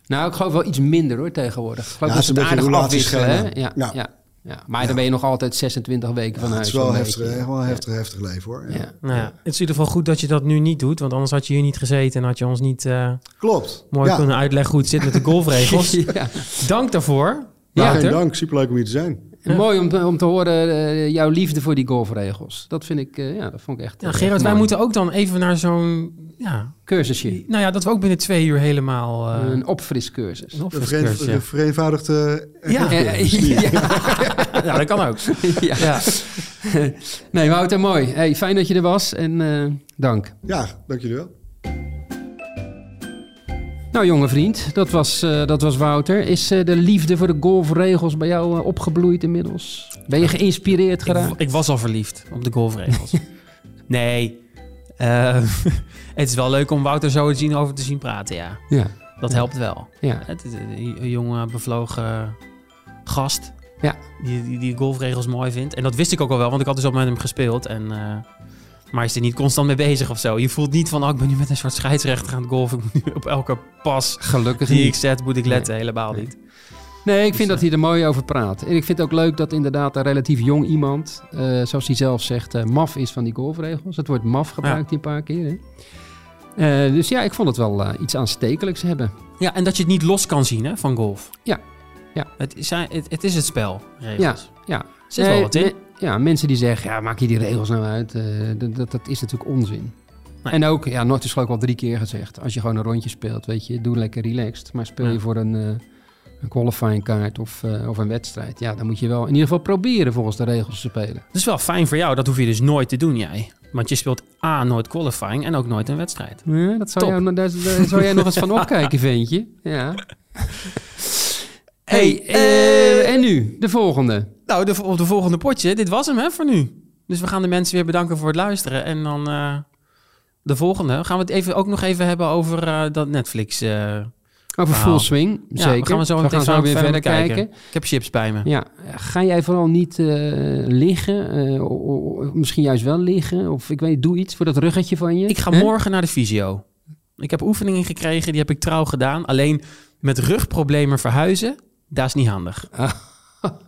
nou, ik geloof wel iets minder hoor tegenwoordig. Ik geloof Ja, dat het ze aardig afwisselen. Hè? Ja, ja. Ja. Ja. Maar dan ben je nog altijd 26 weken van Ja, huis. het is wel heftig, wel heftig, heftig leven hoor. Ja. Ja. Nou ja, het is in ieder geval goed dat je dat nu niet doet. Want anders had je hier niet gezeten en had je ons niet eh, Klopt. mooi ja. kunnen uitleggen hoe het zit met de golfregels. ja. Dank daarvoor. Ja, geen dank. Superleuk om hier te zijn. En Mooi om te, om te horen eh, jouw liefde voor die golfregels. Dat vind ik, eh, ja, dat vond ik echt. Ja, eh, Gerard, echt wij moeten ook dan even naar zo'n... Ja, cursusje, nou ja, dat we ook binnen twee uur helemaal... eh, een opfriscursus. een opfriscursus, een vereenvoudigde... Ja. Ja. ja, dat kan ook. ja. Ja. Nee, Wouter, mooi. Hey, fijn dat je er was en eh, dank. Ja, dank jullie wel. Nou, jonge vriend, dat was, eh, dat was Wouter. Is eh, de liefde voor de golfregels bij jou eh, opgebloeid inmiddels? Ben je geïnspireerd geraakt? ik was al verliefd op de golfregels. nee. Het is wel leuk om Wouter zo te zien over te zien praten, ja. Ja, Dat helpt wel. ja. Het is een jonge, bevlogen gast. Ja. Die, die, die golfregels mooi vindt. En dat wist ik ook al wel, want ik had dus al met hem gespeeld. En, maar is er niet constant mee bezig of zo. Je voelt niet van, oh, ik ben nu met een soort scheidsrechter aan het golfen. Ik moet nu op elke pas Gelukkig die ik zet, moet ik letten. Helemaal Nee. niet. Nee, ik Dus, vind dat eh, hij er mooi over praat. En ik vind het ook leuk dat inderdaad een relatief jong iemand, eh, zoals hij zelf zegt, eh, maf is van die golfregels. Het woord maf gebruikt hij een paar keer. Hè? Eh, dus ja, ik vond het wel eh, iets aanstekelijks hebben. Ja, en dat je het niet los kan zien hè, van golf. Ja. Ja. Het, is, het, het is het spel, regels. Ja, Zit wel wat in. Ja, mensen die zeggen, ja, maak je die regels nou uit? Eh, dat, dat, is natuurlijk onzin. Nee. En ook, ja, nooit is geloof ik al drie keer gezegd. Als je gewoon een rondje speelt, weet je, doe lekker relaxed. Maar speel je voor een, eh, een qualifying kaart of, eh, of een wedstrijd, ja, dan moet je wel in ieder geval proberen volgens de regels te spelen. Dat is wel fijn voor jou, dat hoef je dus nooit te doen, jij. Want je speelt A, nooit qualifying en ook nooit een wedstrijd. Ja, dat zou, Top. jou, daar, daar zou jij nog eens van opkijken, ventje. Ja. Hey, Hey, eh, en nu, de volgende. Nou, de, op de volgende potje, dit was hem hè, voor nu. Dus we gaan de mensen weer bedanken voor het luisteren. En dan eh, de volgende. Gaan we het even, ook nog even hebben over eh, dat Netflix. eh, Over full swing, ja, zeker. we gaan we zo, we gaan zo weer verder kijken. Ik heb chips bij me. Ja, ga jij vooral niet eh, liggen? eh, o- o- o- misschien juist wel liggen? Of ik weet doe iets voor dat ruggetje van je. Ik ga morgen naar de fysio. Ik heb oefeningen gekregen, die heb ik trouw gedaan. Alleen met rugproblemen verhuizen, dat is niet handig. Nee, dat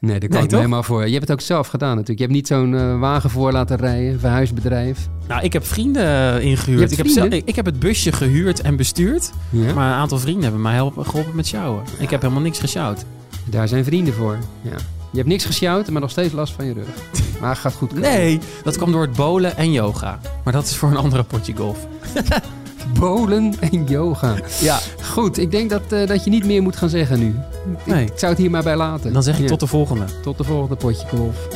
kan Nee, ik me toch? helemaal voor. Je hebt het ook zelf gedaan natuurlijk. Je hebt niet zo'n eh, wagen voor laten rijden, verhuisbedrijf. Nou, ik heb vrienden eh, Je ingehuurd. Ik heb, zelf, ik, ik heb het busje gehuurd en bestuurd. Ja? Maar een aantal vrienden hebben mij helpen, geholpen met sjouwen. Ik heb helemaal niks gesjouwd. Daar zijn vrienden voor. Ja. Je hebt niks gesjouwd, maar nog steeds last van je rug. Maar het gaat goed komen. Nee, dat kwam door het bolen en yoga. Maar dat is voor een andere potje golf. Bolen en yoga. Ja. Goed, ik denk dat, eh, dat je niet meer moet gaan zeggen nu. Nee. Ik zou het hier maar bij laten. Dan zeg ik Ja. tot de volgende. tot de volgende potje golf.